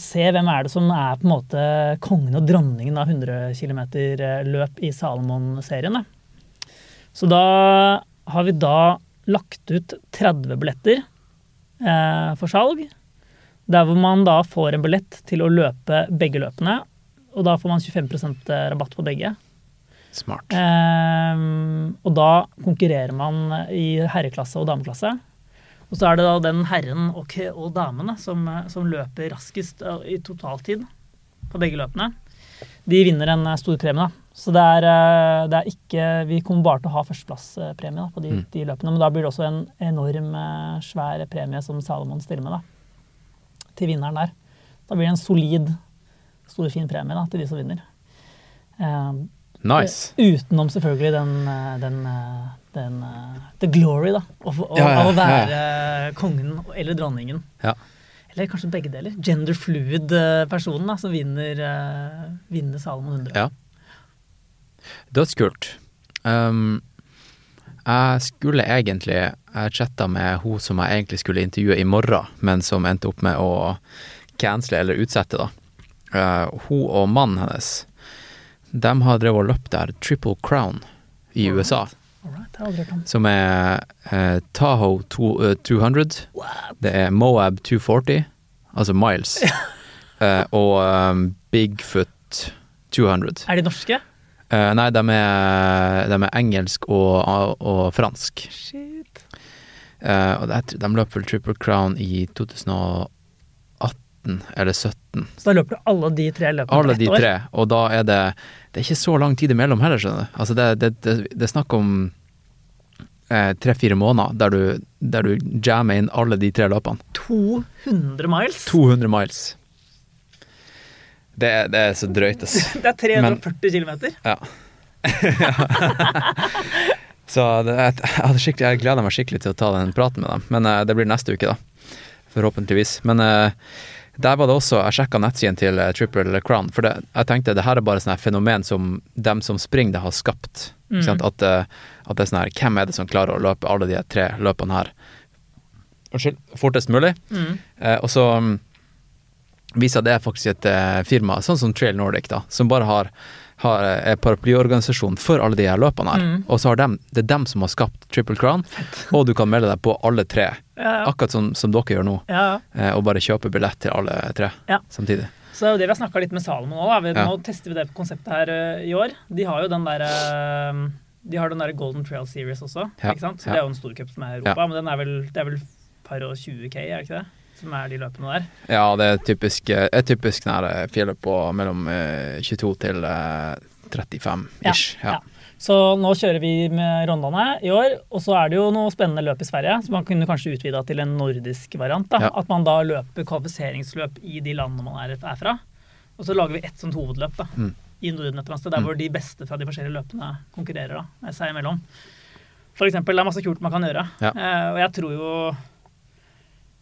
[SPEAKER 1] se hvem er det som er på en måte kongen og dronningen av 100 km løp i Salomon-serien. Så da har vi da lagt ut 30 billetter eh, for salg. Der hvor man da får en billett til å løpe begge løpene. Og da får man 25% rabatt på begge.
[SPEAKER 3] Smart.
[SPEAKER 1] Eh, og da konkurrerer man i herreklasse og dameklasse. Og så er det da den herren og, og damene som, som løper raskest eh, i totaltid på begge løpene. De vinner en eh, stor premie, da. Så det er, eh, det er ikke Vi kommer bare til å ha førsteplasspremie på de,
[SPEAKER 3] Mm.
[SPEAKER 1] de løpene. Men da blir det også en enorm eh, svær premie som Salomon stiller med, da. Til vinneren der. Da blir det en solid, stor, fin premie da, til de som vinner. Eh,
[SPEAKER 3] Nice.
[SPEAKER 1] Utenom selvfølgelig den, eh, den, eh, den eh, The glory, da. Av, av,
[SPEAKER 3] Ja, ja,
[SPEAKER 1] av å
[SPEAKER 3] ja,
[SPEAKER 1] være kongen eller dronningen.
[SPEAKER 3] Ja.
[SPEAKER 1] Eller kanskje begge deler. Gender fluid-personen da, som vinner, uh, vinner Salomon 100.
[SPEAKER 3] Ja. Dødskult. Um, jeg skulle egentlig Jeg chatta med hun som jeg egentlig skulle intervjue i morgen, men som endte opp med å cancele eller utsette, da. Uh, hun og mannen hennes, de har drevet og løpt der Triple Crown i. USA. Som er eh, Tahoe to, eh, 200. Det er Moab 240, altså miles. Eh, og um, Bigfoot 200.
[SPEAKER 1] Er de norske?
[SPEAKER 3] Eh, nei, de er, de er engelsk og, og fransk.
[SPEAKER 1] Shit.
[SPEAKER 3] Eh, og det, de løp vel Triple Crown i 2018 eller 2017.
[SPEAKER 1] Så da løper du alle de tre løpene
[SPEAKER 3] Alle de tre. Og da er det Det er ikke så lang tid imellom heller, skjønner du. Altså det, det, det, det er snakk om eh, tre-fire måneder der du, der du jammer inn alle de tre løpene.
[SPEAKER 1] 200 miles?
[SPEAKER 3] 200 miles. Det, er- det så drøyt, ass.
[SPEAKER 1] Det er 340 kilometer.
[SPEAKER 3] Ja. så jeg, jeg, jeg gleder meg skikkelig til å ta den praten med dem, men eh, det blir neste uke, da. Forhåpentligvis. Men eh, der var det også Jeg sjekka nettsiden til eh, Triple Crown, for det, jeg tenkte det her er bare sånn fenomen som dem som springer det, har skapt. Mm. At, eh, at det er sånn her Hvem er det som klarer å løpe alle de tre løpene her Unnskyld, fortest mulig?
[SPEAKER 1] Mm.
[SPEAKER 3] Eh, og så mm, viser det faktisk et eh, firma, sånn som Trail Nordic, da, som bare har, har eh, er paraplyorganisasjon for alle de her løpene her.
[SPEAKER 1] Mm.
[SPEAKER 3] Og så har de, det er dem som har skapt Triple Crown, og du kan melde deg på alle tre.
[SPEAKER 1] Ja, ja.
[SPEAKER 3] Akkurat som, som dere gjør nå,
[SPEAKER 1] ja,
[SPEAKER 3] eh, og bare kjøpe billett til alle tre samtidig.
[SPEAKER 1] Så det er jo det vi har snakka litt med Salomon.
[SPEAKER 3] Ja.
[SPEAKER 1] Nå tester vi det konseptet her uh, i år. De har jo den der uh, De har den der Golden Trail Series også. Ikke sant? Så. Det er jo en storcup som er i Europa, men den er vel, det er vel par og 20 K, er det ikke det? Som er de løpene der.
[SPEAKER 3] Ja, det er typisk, er typisk nære fjellet på mellom eh, 22 til eh, 35 ish. Ja.
[SPEAKER 1] ja. Så nå kjører vi med Rondane i år, og så er det jo noe spennende løp i Sverige. Så man kunne kanskje utvida til en nordisk variant. da,
[SPEAKER 3] Ja.
[SPEAKER 1] At man da løper kvalifiseringsløp i de landene man er, er fra. Og så lager vi ett sånt hovedløp da,
[SPEAKER 3] Mm.
[SPEAKER 1] i Norden et eller annet sted, der hvor de beste fra de forskjellige løpene konkurrerer da, seg imellom. For eksempel, det er masse kult man kan gjøre.
[SPEAKER 3] Ja.
[SPEAKER 1] Eh, og jeg tror jo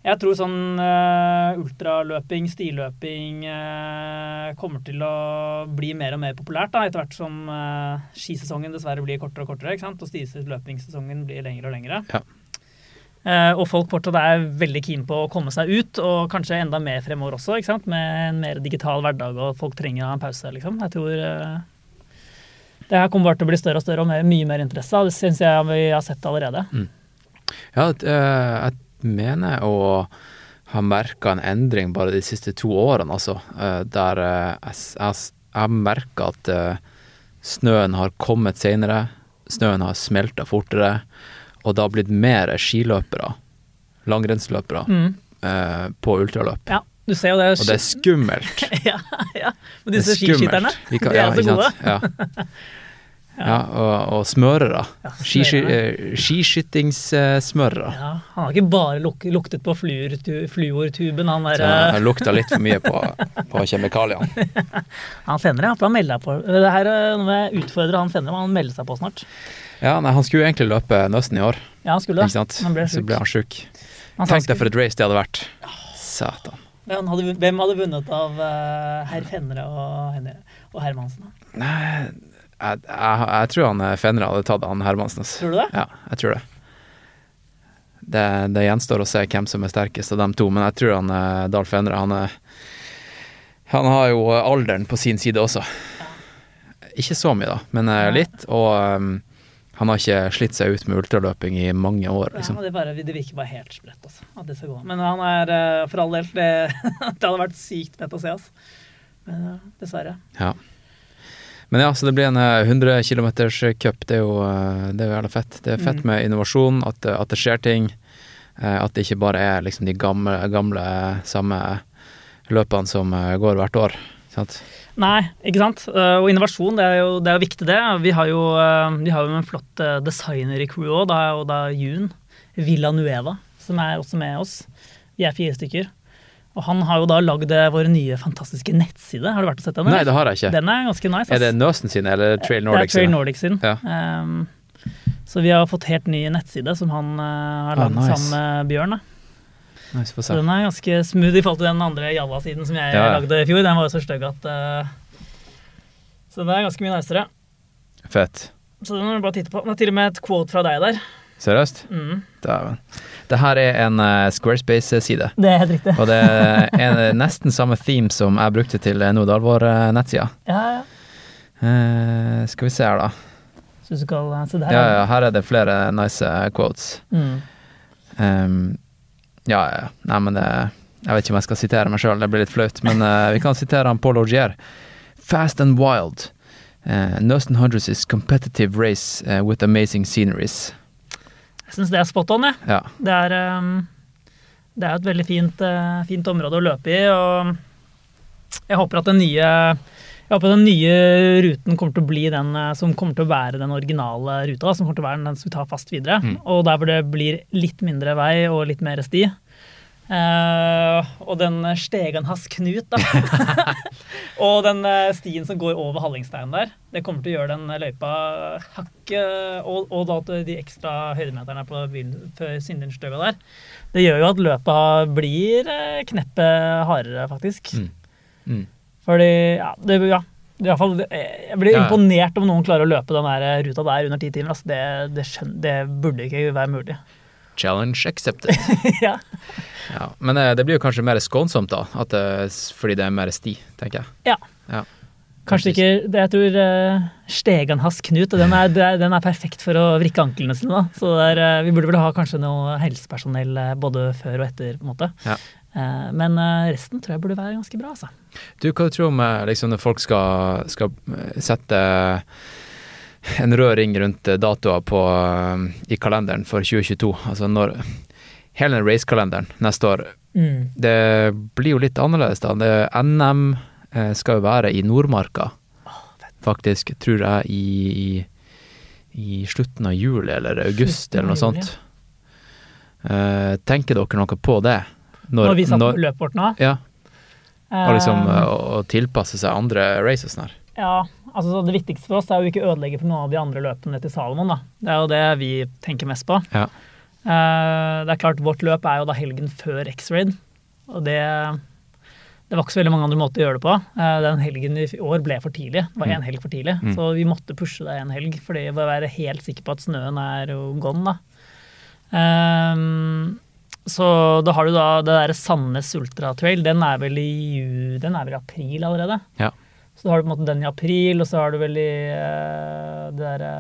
[SPEAKER 1] jeg tror sånn uh, ultraløping, stiløping uh, kommer til å bli mer og mer populært da, etter hvert som uh, skisesongen dessverre blir kortere og kortere, ikke sant? og stiløpingssesongen blir lengre og lengre.
[SPEAKER 3] Ja.
[SPEAKER 1] Eh, og folk fortsatt er veldig keen på å komme seg ut, og kanskje enda mer fremover også, ikke sant? med en mer digital hverdag, og folk trenger å ha en pause. liksom. Jeg tror eh, det her kommer bare til å bli større og større og mer, mye mer interesse. Det syns jeg vi har sett allerede.
[SPEAKER 3] Ja, et, eh, jeg mener å ha merka en endring bare de siste to årene, altså. eh, der eh, jeg, har jeg, at eh, snøen har kommet seinere, snøen har smelta fortere, og det har blitt mer skiløpere, langrennsløpere,
[SPEAKER 1] Mm.
[SPEAKER 3] på ultraløp.
[SPEAKER 1] Ja, du ser jo det.
[SPEAKER 3] Og det er skummelt.
[SPEAKER 1] ja, ja. Men
[SPEAKER 3] er
[SPEAKER 1] disse
[SPEAKER 3] kan-
[SPEAKER 1] de er
[SPEAKER 3] ja,
[SPEAKER 1] så gode.
[SPEAKER 3] Ja. ja, og, og smørere.
[SPEAKER 1] Ja, Skiskytingssmørere.
[SPEAKER 3] eh, Skiskyttingssmørere.
[SPEAKER 1] Ja, han har ikke bare luk luktet på fluortu- fluortuben, han
[SPEAKER 3] Så
[SPEAKER 1] der
[SPEAKER 3] jeg
[SPEAKER 1] eh,
[SPEAKER 3] lukta litt for mye på, på kjemikaliene.
[SPEAKER 1] Han Fenre, han melder seg på. Det her er jeg utfordrer han Fenre, men han melder seg på snart.
[SPEAKER 3] Ja, nei, Han skulle jo egentlig løpe Nøsten i år,
[SPEAKER 1] Ja, han skulle
[SPEAKER 3] ikke sant?
[SPEAKER 1] Han ble
[SPEAKER 3] så ble han sjuk.
[SPEAKER 1] Han
[SPEAKER 3] Tenk deg for et race det hadde vært. Satan.
[SPEAKER 1] Hvem hadde, hvem hadde vunnet av uh, herr Fenre og, og Hermansen?
[SPEAKER 3] Nei, jeg, jeg, jeg tror han eh, Fenre hadde tatt han Hermansen.
[SPEAKER 1] Tror du det?
[SPEAKER 3] Ja, jeg tror det. det. Det gjenstår å se hvem som er sterkest av dem to, men jeg tror han eh, Dahl Fenre han, er, han har jo alderen på sin side også. Ikke så mye, da, men eh, litt. Og um, han har ikke slitt seg ut med ultraløping i mange år. Liksom.
[SPEAKER 1] Ja, det, bare, det virker bare helt sprøtt, altså. At det skal gå. Men han er eh, for all del Det, det hadde vært sykt fett å se, altså. Men eh, dessverre.
[SPEAKER 3] Ja. Men ja, så det blir en eh, 100 km cup. Det er jo eh, det er fett. Det er fett
[SPEAKER 1] Mm.
[SPEAKER 3] med innovasjon, at, at det skjer ting. eh, At det ikke bare er liksom de gamle, gamle samme løpene som eh, går hvert år. Sant?
[SPEAKER 1] Nei, ikke sant. Eh, Og innovasjon, det er jo, det er jo viktig, det. Vi har jo, eh, vi har jo en flott eh, designer i crewet òg, og da Jun Villanueva, som er også med oss. Vi er fire stykker. Og han har jo da lagd eh, vår nye fantastiske nettside. Har du vært og sett den?
[SPEAKER 3] Nei, det har jeg ikke.
[SPEAKER 1] Den er ganske nice.
[SPEAKER 3] Er det
[SPEAKER 1] ass.
[SPEAKER 3] Nøsen sin eller Trail Nordic sin?
[SPEAKER 1] Det er Trail? Nordic sin.
[SPEAKER 3] Ja.
[SPEAKER 1] Um, så vi har fått helt ny nettside som han uh, har
[SPEAKER 3] Ah, nice.
[SPEAKER 1] sammen med Bjørn.
[SPEAKER 3] Nice,
[SPEAKER 1] Så den er ganske smooth i forhold til den andre Jalla-siden som jeg
[SPEAKER 3] ja.
[SPEAKER 1] lagde i fjor. Den var jo så stygg at uh, Så den er ganske mye nicere.
[SPEAKER 3] Fett.
[SPEAKER 1] Så den må du bare titte på. Det er til og med et quote fra deg der.
[SPEAKER 3] Seriøst?
[SPEAKER 1] Mm.
[SPEAKER 3] Dæven. Det her er en uh, Squarespace-side.
[SPEAKER 1] Det er helt riktig.
[SPEAKER 3] Og det er nesten samme theme som jeg brukte til Nordalvor-nettsida.
[SPEAKER 1] Ja, ja.
[SPEAKER 3] Uh, skal vi se her, da.
[SPEAKER 1] Så du skal se der.
[SPEAKER 3] Ja, ja, her er det flere nice eh, quotes.
[SPEAKER 1] Mm.
[SPEAKER 3] Um, ja, ja. Nei, men det Jeg vet ikke om jeg skal sitere meg sjøl, det blir litt flaut. Men uh, vi kan sitere han Paul Augier. Fast and wild. Uh, Nøsten Hundreds is competitive race uh, with amazing sceneries.
[SPEAKER 1] Jeg syns det er spot on, jeg.
[SPEAKER 3] Ja.
[SPEAKER 1] Det er um, Det er jo et veldig fint, eh, fint område å løpe i, og jeg håper at den nye jeg håper den nye ruten kommer til å bli den eh, som kommer til å være den originale ruta. Som kommer til å være den som vi tar fast videre.
[SPEAKER 3] Mm.
[SPEAKER 1] Og der hvor det blir litt mindre vei og litt mer sti. Eh, og den stegen hans Knut, da. og den eh, stien som går over Hallingsteinen der. Det kommer til å gjøre den løypa hakket og, og da de ekstra høydemeterne på før der. Det gjør jo at løpa blir eh, kneppet hardere, faktisk.
[SPEAKER 3] Mm. Mm.
[SPEAKER 1] Fordi, ja, det, ja i fall, Jeg blir
[SPEAKER 3] Ja,
[SPEAKER 1] imponert om noen klarer å løpe den ruta der under ti timer. Altså, det, det, skjøn, det burde ikke være mulig.
[SPEAKER 3] Challenge accepted.
[SPEAKER 1] ja.
[SPEAKER 3] ja. Men eh, det blir jo kanskje mer skånsomt, da. Det, fordi det er mer sti, tenker jeg.
[SPEAKER 1] Ja, Kanskje ikke det Jeg tror uh, stegen hans Knut, den er, den er perfekt for å vrikke anklene sine. da. Så der, er, eh, vi burde vel ha kanskje noe helsepersonell uh, både før og etter. på en måte.
[SPEAKER 3] Ja.
[SPEAKER 1] Eh, men eh, resten tror jeg burde være ganske bra. altså.
[SPEAKER 3] Du, hva du tror om eh, liksom, når folk skal, skal eh, sette en rød ring rundt eh, datoer på, eh, i kalenderen for 2022? Altså når Hele den racekalenderen neste år, det blir jo litt annerledes, da. Det, NM eh, skal jo være i Nordmarka, faktisk, tror jeg, i, i slutten av juli eller august
[SPEAKER 1] Slutten
[SPEAKER 3] eller noe
[SPEAKER 1] juli,
[SPEAKER 3] sånt. Uh, tenker dere noe på det?
[SPEAKER 1] Når, vi satt
[SPEAKER 3] når-
[SPEAKER 1] på løpet vårt nå.
[SPEAKER 3] Ja, og liksom å, å tilpasse seg andre races her.
[SPEAKER 1] Ja, altså Det viktigste for oss er jo ikke å ødelegge for noen av de andre løpene til Salomon. da. Det er jo det vi tenker mest på.
[SPEAKER 3] Ja.
[SPEAKER 1] Uh, det er klart, Vårt løp er jo da helgen før X-Raid. Og det, det var ikke så veldig mange andre måter å gjøre det på. Uh, den helgen i år ble for tidlig. Det var én helg for tidlig.
[SPEAKER 3] Mm.
[SPEAKER 1] Så vi måtte pushe det en helg vi var være helt sikker på at snøen er jo gone. da. Uh, så da har du da det derre Sandnes Ultra Trail. Den er vel i, den er vel i april allerede.
[SPEAKER 3] Ja.
[SPEAKER 1] Så har du på en måte den i april, og så har du vel i uh, det derre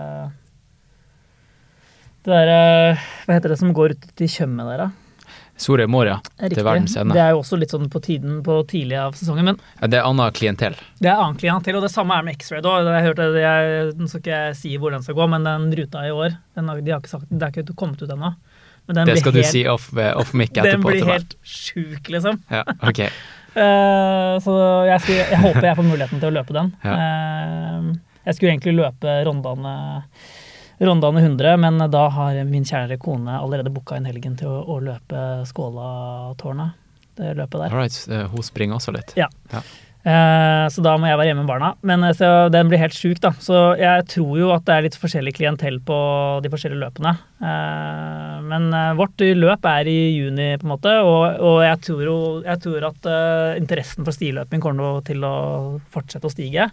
[SPEAKER 1] Det derre Hva heter det som går ut til Tjøme der, da?
[SPEAKER 3] Soria Moria til verdens ende.
[SPEAKER 1] Det er jo også litt sånn på tiden på tidlig av sesongen, men
[SPEAKER 3] Ja, Det er annet klientell.
[SPEAKER 1] det er annet klientel, og det samme er med X-Ray. Jeg hørte, jeg, nå skal ikke jeg si hvor den skal gå, men den ruta i år den har, de har ikke sagt, Det er ikke kommet ut ennå.
[SPEAKER 3] Det skal
[SPEAKER 1] helt,
[SPEAKER 3] du si off mic off mic etterpå.
[SPEAKER 1] Den blir helt sjuk, liksom.
[SPEAKER 3] Ja, ok.
[SPEAKER 1] Eh, så jeg, skal, jeg håper jeg får muligheten til å løpe den.
[SPEAKER 3] Ja.
[SPEAKER 1] Eh, jeg skulle egentlig løpe Rondane, Rondane 100, men da har min kjære kone allerede booka inn helgen til å, å løpe Skålatårnet. Det løpet der.
[SPEAKER 3] All right, eh, hun springer også litt.
[SPEAKER 1] Ja. Eh, så da må jeg være hjemme med barna. Men eh, den blir helt sjuk, da. Så jeg tror jo at det er litt forskjellig klientell på de forskjellige løpene. Eh, men eh, vårt løp er i juni, på en måte, og, jeg, tror jo, jeg tror at eh, interessen for stiløping kommer til å fortsette å stige.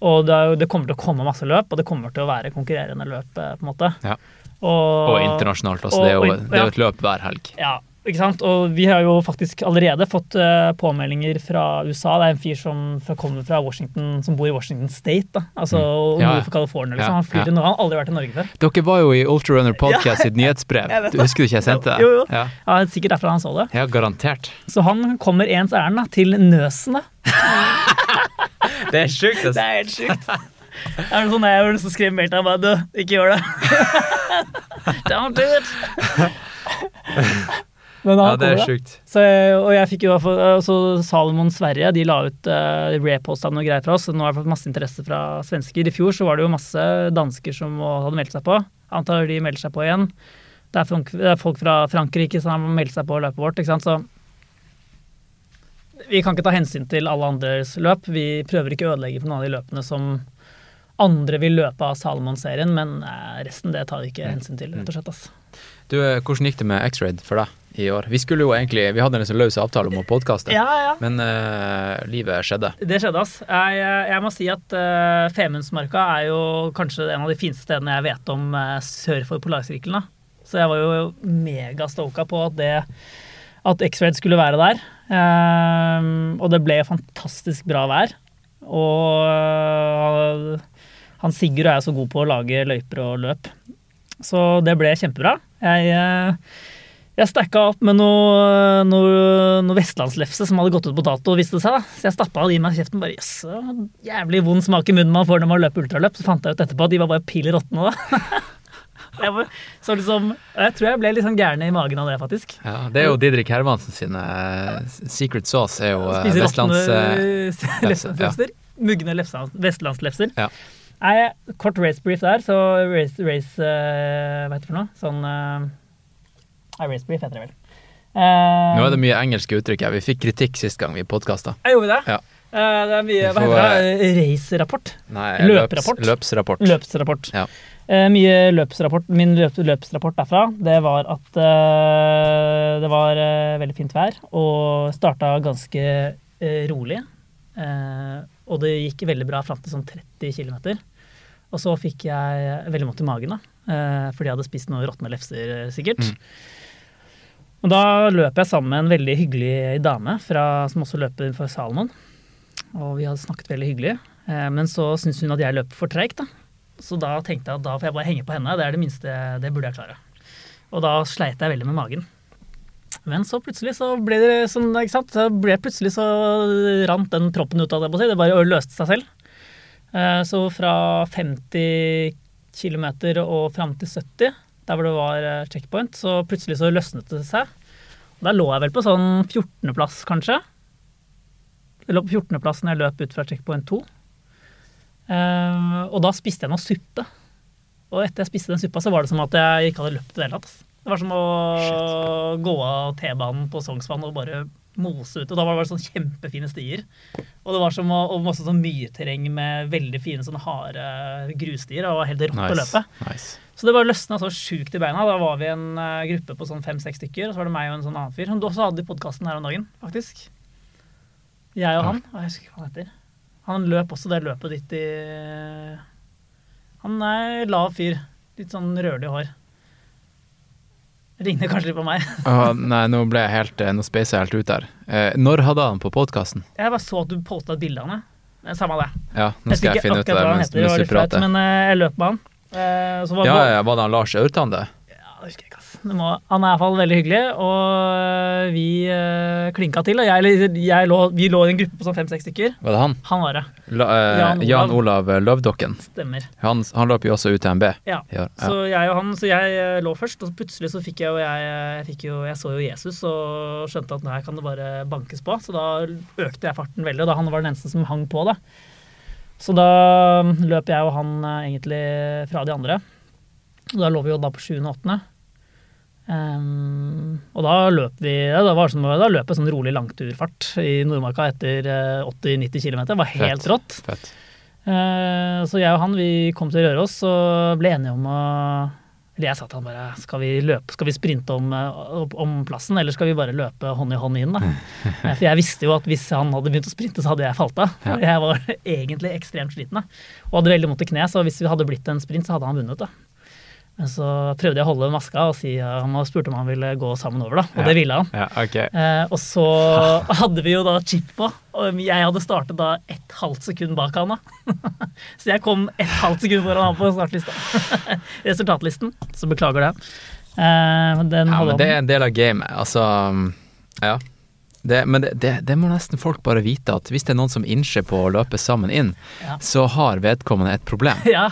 [SPEAKER 1] Og det, er kommer til å komme masse løp, og det kommer til å være konkurrerende løp, eh, på en måte.
[SPEAKER 3] Ja.
[SPEAKER 1] Og,
[SPEAKER 3] Og internasjonalt også.
[SPEAKER 1] og-
[SPEAKER 3] Det er jo, det er jo et løp hver helg.
[SPEAKER 1] Ja, ikke sant? Og vi har jo faktisk allerede fått uh, påmeldinger fra USA. Det er en fyr som kommer fra Washington, som bor i Washington State. da. Altså
[SPEAKER 3] Mm. Ja,
[SPEAKER 1] for California. liksom. Han flyr
[SPEAKER 3] ja.
[SPEAKER 1] til Norge. Han har aldri vært i Norge før.
[SPEAKER 3] Dere var jo i Ultrarunner Podcast sitt nyhetsbrev. Du husker du ikke jeg sendte det?
[SPEAKER 1] Jo, jo.
[SPEAKER 3] Ja.
[SPEAKER 1] Ja, Sikkert derfor han så det.
[SPEAKER 3] ja, garantert.
[SPEAKER 1] Så han kommer ens ærend til Nøsen. da.
[SPEAKER 3] Det er sjukt.
[SPEAKER 1] Det er helt sjukt. Det er sånn jeg har lyst til å skrive mail til ham bare Du, ikke gjør det. Don't do it. Men han
[SPEAKER 3] Ja, det er sjukt.
[SPEAKER 1] Så, og jeg fikk jo altså, Salomon Sverige, de la ut uh, reposta noe greier fra oss. så Nå har jeg fått masse interesse fra svensker. I fjor så var det jo masse dansker som hadde meldt seg på. Antar de melder seg på igjen. Det er, folk, det er folk fra Frankrike som har meldt seg på løpet vårt. ikke sant? Så vi kan ikke ta hensyn til alle andres løp. Vi prøver ikke å ødelegge for noen av de løpene som andre vil løpe av Salomon-serien, men eh, resten det tar vi ikke hensyn til, rett og slett. Altså.
[SPEAKER 3] Du, eh, hvordan gikk det med X-Raid for deg i år? Vi skulle jo egentlig, vi hadde en liksom løs avtale om å podkaste,
[SPEAKER 1] Ja, ja.
[SPEAKER 3] men uh, livet skjedde.
[SPEAKER 1] Det skjedde, ass. Jeg, jeg må si at uh, Femundsmarka er jo kanskje en av de fineste stedene jeg vet om uh, sør for Polarsirkelen. Så jeg var jo megastoka på at det at X-Red skulle være der. Um, og det ble fantastisk bra vær. Og uh, han Sigurd er så god på å lage løyper og løp. Så det ble kjempebra. Jeg, eh, jeg stacka opp med noe, noe, noe vestlandslefse som hadde gått ut på dato, viste det seg. da. Så jeg stappa det i meg i kjeften. bare, Jøss, det jævlig vond smak i munnen man får når man løper ultraløp. Så fant jeg ut etterpå at de var bare pill råtne. da. Jeg, var, så liksom, jeg tror jeg ble litt sånn gæren i magen av det, faktisk.
[SPEAKER 3] Ja, det er jo Didrik Hermansen sine eh, Secret Sauce er jo eh,
[SPEAKER 1] Spiser
[SPEAKER 3] vestlands... eh,
[SPEAKER 1] Ja. Mugne vestlandslefser.
[SPEAKER 3] Ja.
[SPEAKER 1] Nei, kort race brief der, så race, race uh, Hva heter det for noe? Sånn uh, Race brief heter det vel. Uh,
[SPEAKER 3] Nå er det mye engelske uttrykk her. Vi fikk kritikk sist gang vi podkasta.
[SPEAKER 1] Jeg gjorde det.
[SPEAKER 3] Ja.
[SPEAKER 1] Uh, det er mye Hva heter det? Race-rapport.
[SPEAKER 3] Nei,
[SPEAKER 1] Løperapport.
[SPEAKER 3] Løpsrapport.
[SPEAKER 1] Løpsrapport.
[SPEAKER 3] Ja.
[SPEAKER 1] Uh, mye løpsrapport. Min løp, løpsrapport derfra det var at det var veldig fint vær og starta ganske rolig. Og det gikk veldig bra fram til sånn 30 km. Og så fikk jeg veldig vondt i magen, da, fordi jeg hadde spist noen råtne lefser, sikkert. sikkert. Og da løp jeg sammen med en veldig hyggelig dame fra, som også løper for Salomon. Og vi hadde snakket veldig hyggelig. Eh, men så syntes hun at jeg løp for treigt, da. Så da tenkte jeg at da får jeg bare henge på henne. Det er det minste, det burde jeg klare. Og da sleit jeg veldig med magen. Men så plutselig så ble det sånn, ikke sant. Så ble plutselig så rant den proppen ut av det. Det bare løste seg selv. Eh, Så fra 50 km og fram til 70, der hvor det var eh, checkpoint, så plutselig så løsnet det seg. Og der lå jeg vel på sånn 14.-plass, kanskje. Jeg lå på 14.-plass når jeg løp ut fra checkpoint 2. Eh, og da spiste jeg noe suppe. Og etter jeg spiste den suppa, så var det som at jeg ikke hadde løpt i det hele tatt. Det var som å gå av T-banen på Sognsvann og bare mose ut. Og da var det sånn kjempefine stier. Og det var som å, og masse sånn myrterreng med veldig fine sånne harde grusstier. Og det var helt rått å løpe.
[SPEAKER 3] nice.
[SPEAKER 1] Så det bare løsna så sjukt i beina. Da var vi en eh, gruppe på sånn fem-seks stykker, og så var det meg og en sånn annen fyr. Som du også hadde i podkasten her om dagen, faktisk. Jeg og han. Jeg husker ikke hva han heter. Han løp også det løpet ditt i Han er lav fyr. Litt sånn rødlig hår. Ligner kanskje litt på meg.
[SPEAKER 3] Åh, nei, nå ble jeg helt eh, Nå speisa jeg helt ut der. Eh, når hadde han på podkasten?
[SPEAKER 1] Jeg bare så at du posta et bilde av. Men Samme det.
[SPEAKER 3] Ja, nå skal jeg
[SPEAKER 1] jeg
[SPEAKER 3] finne ut av det mens du prater.
[SPEAKER 1] Men eh, jeg løp med han. Eh, så var
[SPEAKER 3] Ja, ja, var det han Lars Aurtande?
[SPEAKER 1] Ja, det husker jeg ikke, ass. Det må, han er iallfall veldig hyggelig, og øh, vi eh, klinka til. Og jeg, jeg lå, vi lå i en gruppe på sånn fem-seks stykker.
[SPEAKER 3] Var det han?
[SPEAKER 1] Han var det.
[SPEAKER 3] La, eh,
[SPEAKER 1] Jan
[SPEAKER 3] Jan,
[SPEAKER 1] Olav.
[SPEAKER 3] Olav Løvdokken.
[SPEAKER 1] Stemmer.
[SPEAKER 3] Han, han løp jo også ut til
[SPEAKER 1] Ja.
[SPEAKER 3] Ja, ja.
[SPEAKER 1] Så jeg og han, så jeg øh, lå først, og så plutselig så fikk jeg jo jeg, jeg, fikk jo, jeg så jo Jesus og skjønte at her kan det bare bankes på. Så da økte jeg farten veldig, og da han var den eneste som hang på, da. Så da løp jeg og han øh, egentlig fra de andre. Da lå vi jo da på sjuende og åttende. Um, og da løp vi ja, da, var sånn, da løp jeg sånn rolig langturfart i Nordmarka etter eh, 80-90 km. Det var helt
[SPEAKER 3] Fett.
[SPEAKER 1] rått.
[SPEAKER 3] Fett.
[SPEAKER 1] Uh, så jeg og han vi kom til Røros og ble enige om å jeg sa til han bare Skal vi løpe, skal vi sprinte om, eh, om plassen, eller skal vi bare løpe hånd i hånd inn, da? Eh, For jeg visste jo at hvis han hadde begynt å sprinte, så hadde jeg falt av. For Jeg var egentlig ekstremt sliten da. og hadde veldig vondt i kneet, så hvis vi hadde blitt en sprint, så hadde han vunnet. da. Så prøvde jeg å holde maska og si, ja, han spurte om han ville gå sammen over, da. Og det ville han.
[SPEAKER 3] Ja, okay.
[SPEAKER 1] Eh, og så hadde vi jo da chip på, og jeg hadde startet da et halvt sekund bak han. da. så jeg kom et halvt sekund foran han på startlista. Resultatlisten. Så beklager det. Eh, den
[SPEAKER 3] Ja, men det er en del av gamet. Altså, ja. Det, men det, det, det må nesten folk bare vite, at hvis det er noen som innser på å løpe sammen inn,
[SPEAKER 1] Ja.
[SPEAKER 3] så har vedkommende et problem.
[SPEAKER 1] Ja.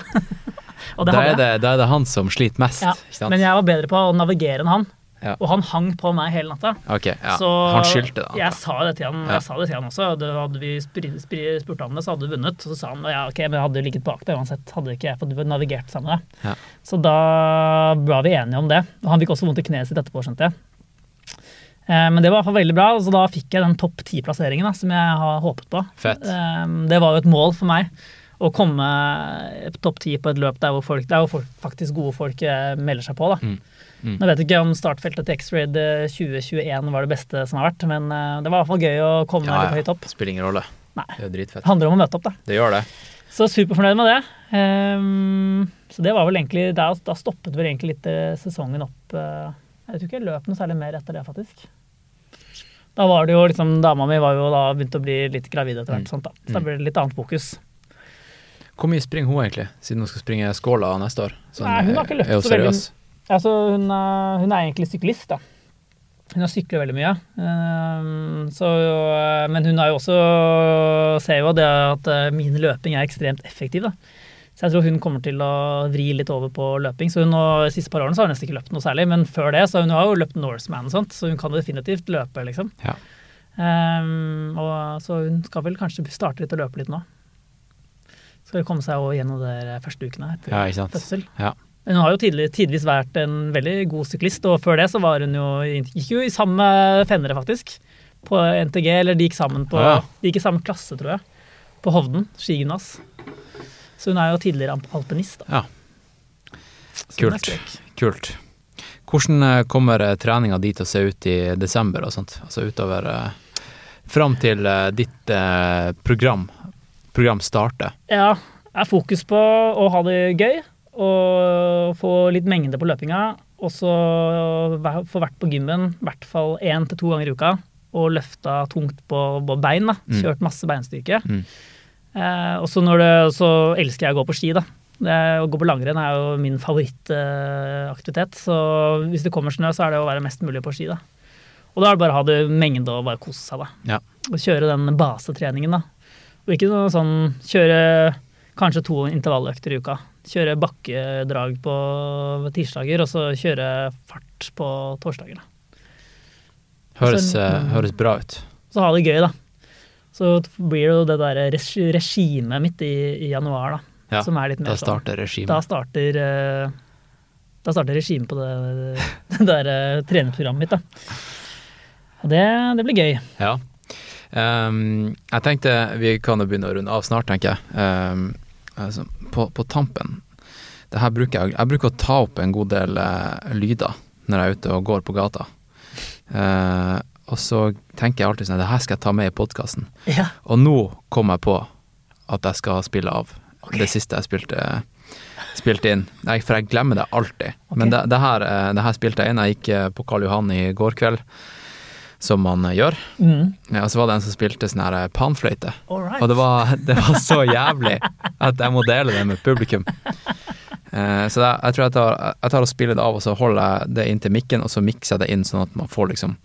[SPEAKER 1] Og det
[SPEAKER 3] Da er det, da er det han som sliter mest.
[SPEAKER 1] Ja, men jeg var bedre på å navigere enn han.
[SPEAKER 3] Ja.
[SPEAKER 1] Og han hang på meg hele natta.
[SPEAKER 3] Okay, ja.
[SPEAKER 1] Så
[SPEAKER 3] han skyldte da.
[SPEAKER 1] jeg sa det til han,
[SPEAKER 3] Ja.
[SPEAKER 1] jeg sa det til han også. Det hadde vi spurt han det, så hadde du vunnet. Så sa han ja, ok, men jeg hadde ligget bak deg uansett. Hadde ikke jeg fått navigert sammen med deg.
[SPEAKER 3] Ja.
[SPEAKER 1] Så da var vi enige om det. Og han fikk også vondt i kneet sitt etterpå, skjønte jeg. Eh, Men det var i hvert fall veldig bra, så da fikk jeg den topp ti-plasseringen som jeg har håpet på.
[SPEAKER 3] Fett.
[SPEAKER 1] Eh, Det var jo et mål for meg. Å komme topp ti på et løp der hvor, folk, der hvor folk, faktisk gode folk eh, melder seg på. da.
[SPEAKER 3] Mm. Mm.
[SPEAKER 1] Nå vet jeg ikke om startfeltet til X-Raid eh, 2021 var det beste som har vært, men eh, det var i hvert fall gøy å komme
[SPEAKER 3] Ja,
[SPEAKER 1] litt
[SPEAKER 3] ja.
[SPEAKER 1] høyt opp.
[SPEAKER 3] Spiller ingen rolle.
[SPEAKER 1] Nei.
[SPEAKER 3] Det er jo dritfett.
[SPEAKER 1] Det handler om å møte opp, da.
[SPEAKER 3] Det gjør det.
[SPEAKER 1] Så superfornøyd med det. Um, så det var vel egentlig Da, da stoppet vel egentlig litt eh, sesongen opp. eh, jeg tror ikke jeg løp noe særlig mer etter det, faktisk. Da var det jo liksom Dama mi var jo da begynt å bli litt gravid etter hvert,
[SPEAKER 3] Mm.
[SPEAKER 1] sånt da. så da ble det litt annet fokus.
[SPEAKER 3] Hvor mye springer hun egentlig, siden hun skal springe Skåla neste år? Sånn,
[SPEAKER 1] Nei, hun har ikke løpt så veldig-? Altså, hun, er, hun er egentlig syklist, da. Hun har syklet veldig mye. Ehm, så, men hun har jo også ser jo det at eh, min løping er ekstremt effektiv. da. Så jeg tror hun kommer til å vri litt over på løping. Så hun De siste par årene så har hun nesten ikke løpt noe særlig, men før det så hun har jo løpt Norseman sånt, så hun kan definitivt løpe, liksom.
[SPEAKER 3] Ja.
[SPEAKER 1] Um, og, så hun skal vel kanskje starte litt å løpe litt nå. Skal komme seg gjennom de første ukene etter
[SPEAKER 3] Ja,
[SPEAKER 1] fødsel.
[SPEAKER 3] Ja.
[SPEAKER 1] Men hun har jo tidlig, tidvis vært en veldig god syklist, og før det så var hun jo, gikk jo i samme fennere, faktisk. På NTG, eller de gikk sammen på
[SPEAKER 3] Ja.
[SPEAKER 1] De gikk i samme klasse, tror jeg. På Hovden skigymnas. Så hun er jo tidligere alp- alpinist, da.
[SPEAKER 3] Ja. Kult. Kult. Hvordan eh, kommer eh, treninga di til å se ut i desember og sånt? Altså utover eh, Fram til ditt program, program starter.
[SPEAKER 1] Ja, er fokus på å ha det gøy og få litt mengde på løpinga. Og så få vært på gymmen i hvert fall én til to ganger i uka. Og løfta tungt på, på bein. da,
[SPEAKER 3] Mm.
[SPEAKER 1] Kjørt masse beinstyrke.
[SPEAKER 3] Mm.
[SPEAKER 1] Eh, og så det, elsker jeg å gå på ski. da. Det, å gå på langrenn er jo min favorittaktivitet. så hvis det kommer snø, så er det å være mest mulig på ski. da. Og da er det bare å ha det mengde og bare kose seg. da.
[SPEAKER 3] Ja.
[SPEAKER 1] Og kjøre den basetreningen. da. Og ikke noe sånn kjøre kanskje to intervalløkter i uka. Kjøre bakkedrag på tirsdager, og så kjøre fart på torsdager. da.
[SPEAKER 3] Høres,
[SPEAKER 1] så,
[SPEAKER 3] eh, høres bra ut.
[SPEAKER 1] Så ha det gøy, da. Så blir det jo det der regi- regimet mitt i, i januar, da.
[SPEAKER 3] Ja,
[SPEAKER 1] som er litt mer
[SPEAKER 3] Da
[SPEAKER 1] sånn
[SPEAKER 3] starter regimet.
[SPEAKER 1] Da starter eh, Da starter regimet på det, det der eh, treningsprogrammet mitt, da. Og det, det blir gøy.
[SPEAKER 3] Ja. Ehm, jeg tenkte vi kan jo begynne å runde av snart, tenker jeg. Um, altså, på, på tampen det her bruker jeg, jeg bruker å ta opp en god del uh, lyder når jeg er ute og går på gata. Uh, og så tenker jeg alltid sånn det her skal jeg ta med i podkasten.
[SPEAKER 1] Ja.
[SPEAKER 3] Og nå kom jeg på at jeg skal spille av
[SPEAKER 1] okay.
[SPEAKER 3] det siste jeg spilte, spilte inn. Jeg, for jeg glemmer det alltid.
[SPEAKER 1] Okay.
[SPEAKER 3] Men det, det, her, eh, det her spilte jeg inn. Jeg gikk på Karl Johan i går kveld, som man eh, gjør.
[SPEAKER 1] Mm.
[SPEAKER 3] Ja, og så var det en som spilte sånn her eh, panfløyte.
[SPEAKER 1] Right.
[SPEAKER 3] Og det var, det var så jævlig at jeg må dele det med publikum. Uh, så det, jeg tror jeg tar, jeg tar og spiller det av, og så holder jeg det inntil mikken, og så mikser jeg det inn sånn at man får liksom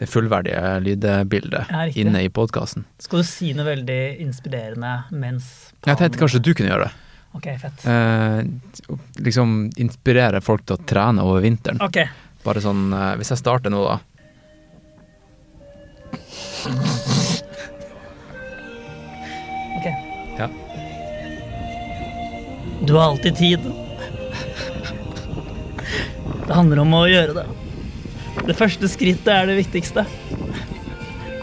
[SPEAKER 3] det fullverdige lydbildet
[SPEAKER 1] Ja,
[SPEAKER 3] inne i podkasten.
[SPEAKER 1] Skal du si noe veldig inspirerende mens
[SPEAKER 3] Jeg tenkte kanskje du kunne gjøre det.
[SPEAKER 1] Ok, fett.
[SPEAKER 3] Uh, liksom inspirere folk til å trene over vinteren.
[SPEAKER 1] Okay.
[SPEAKER 3] Bare sånn uh, Hvis jeg starter nå, da.
[SPEAKER 1] Ok.
[SPEAKER 3] Ja.
[SPEAKER 1] Du har alltid tid. Det handler om å gjøre det. Det første skrittet er det viktigste.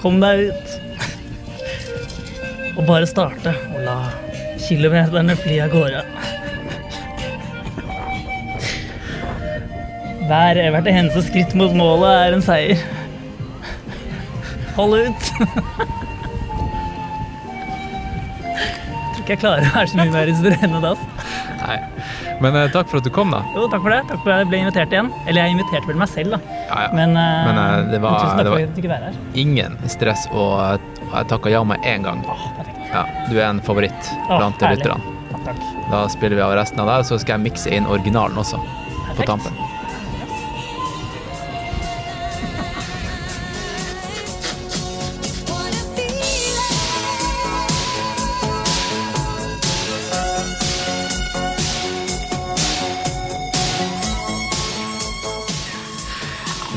[SPEAKER 1] Kom deg ut. Og bare starte og la kilometerne fly av gårde. Hver, hvert eneste skritt mot målet er en seier. Hold ut. Jeg tror ikke jeg klarer å være så mye mer inspirerende da.
[SPEAKER 3] Nei. Men uh, takk for at du kom, da.
[SPEAKER 1] Jo, takk for det. Takk for at jeg ble invitert igjen. Eller jeg inviterte vel meg selv, da.
[SPEAKER 3] Ja, ja.
[SPEAKER 1] Men, uh,
[SPEAKER 3] Men, uh, det var-
[SPEAKER 1] tusen takk
[SPEAKER 3] det var-
[SPEAKER 1] for at jeg ikke være her.
[SPEAKER 3] Ingen stress, og jeg takka ja med en gang.
[SPEAKER 1] Oh, perfekt.
[SPEAKER 3] Ja, du er en favoritt
[SPEAKER 1] oh,
[SPEAKER 3] blant lytterne. Da spiller vi av resten av det, så skal jeg mikse inn originalen også, på tampen.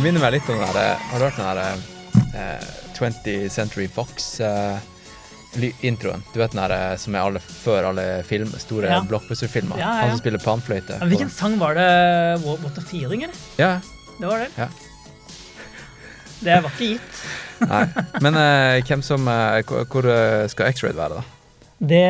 [SPEAKER 3] Det minner meg litt om den der Har du hørt den der eh, 20th Century Fox-introen? du vet den der eh, som er alle, før alle film, store
[SPEAKER 1] Ja.
[SPEAKER 3] blockbuster-filmer?
[SPEAKER 1] Ja, ja.
[SPEAKER 3] Han som spiller panfløyte.
[SPEAKER 1] Men Hvilken sang var det? What, a Feeling, eller?
[SPEAKER 3] Ja,
[SPEAKER 1] Det var det.
[SPEAKER 3] Ja.
[SPEAKER 1] Det var ikke gitt.
[SPEAKER 3] nei. Men eh, hvem som eh, Hvor eh, skal X-Raid være, da?
[SPEAKER 1] Det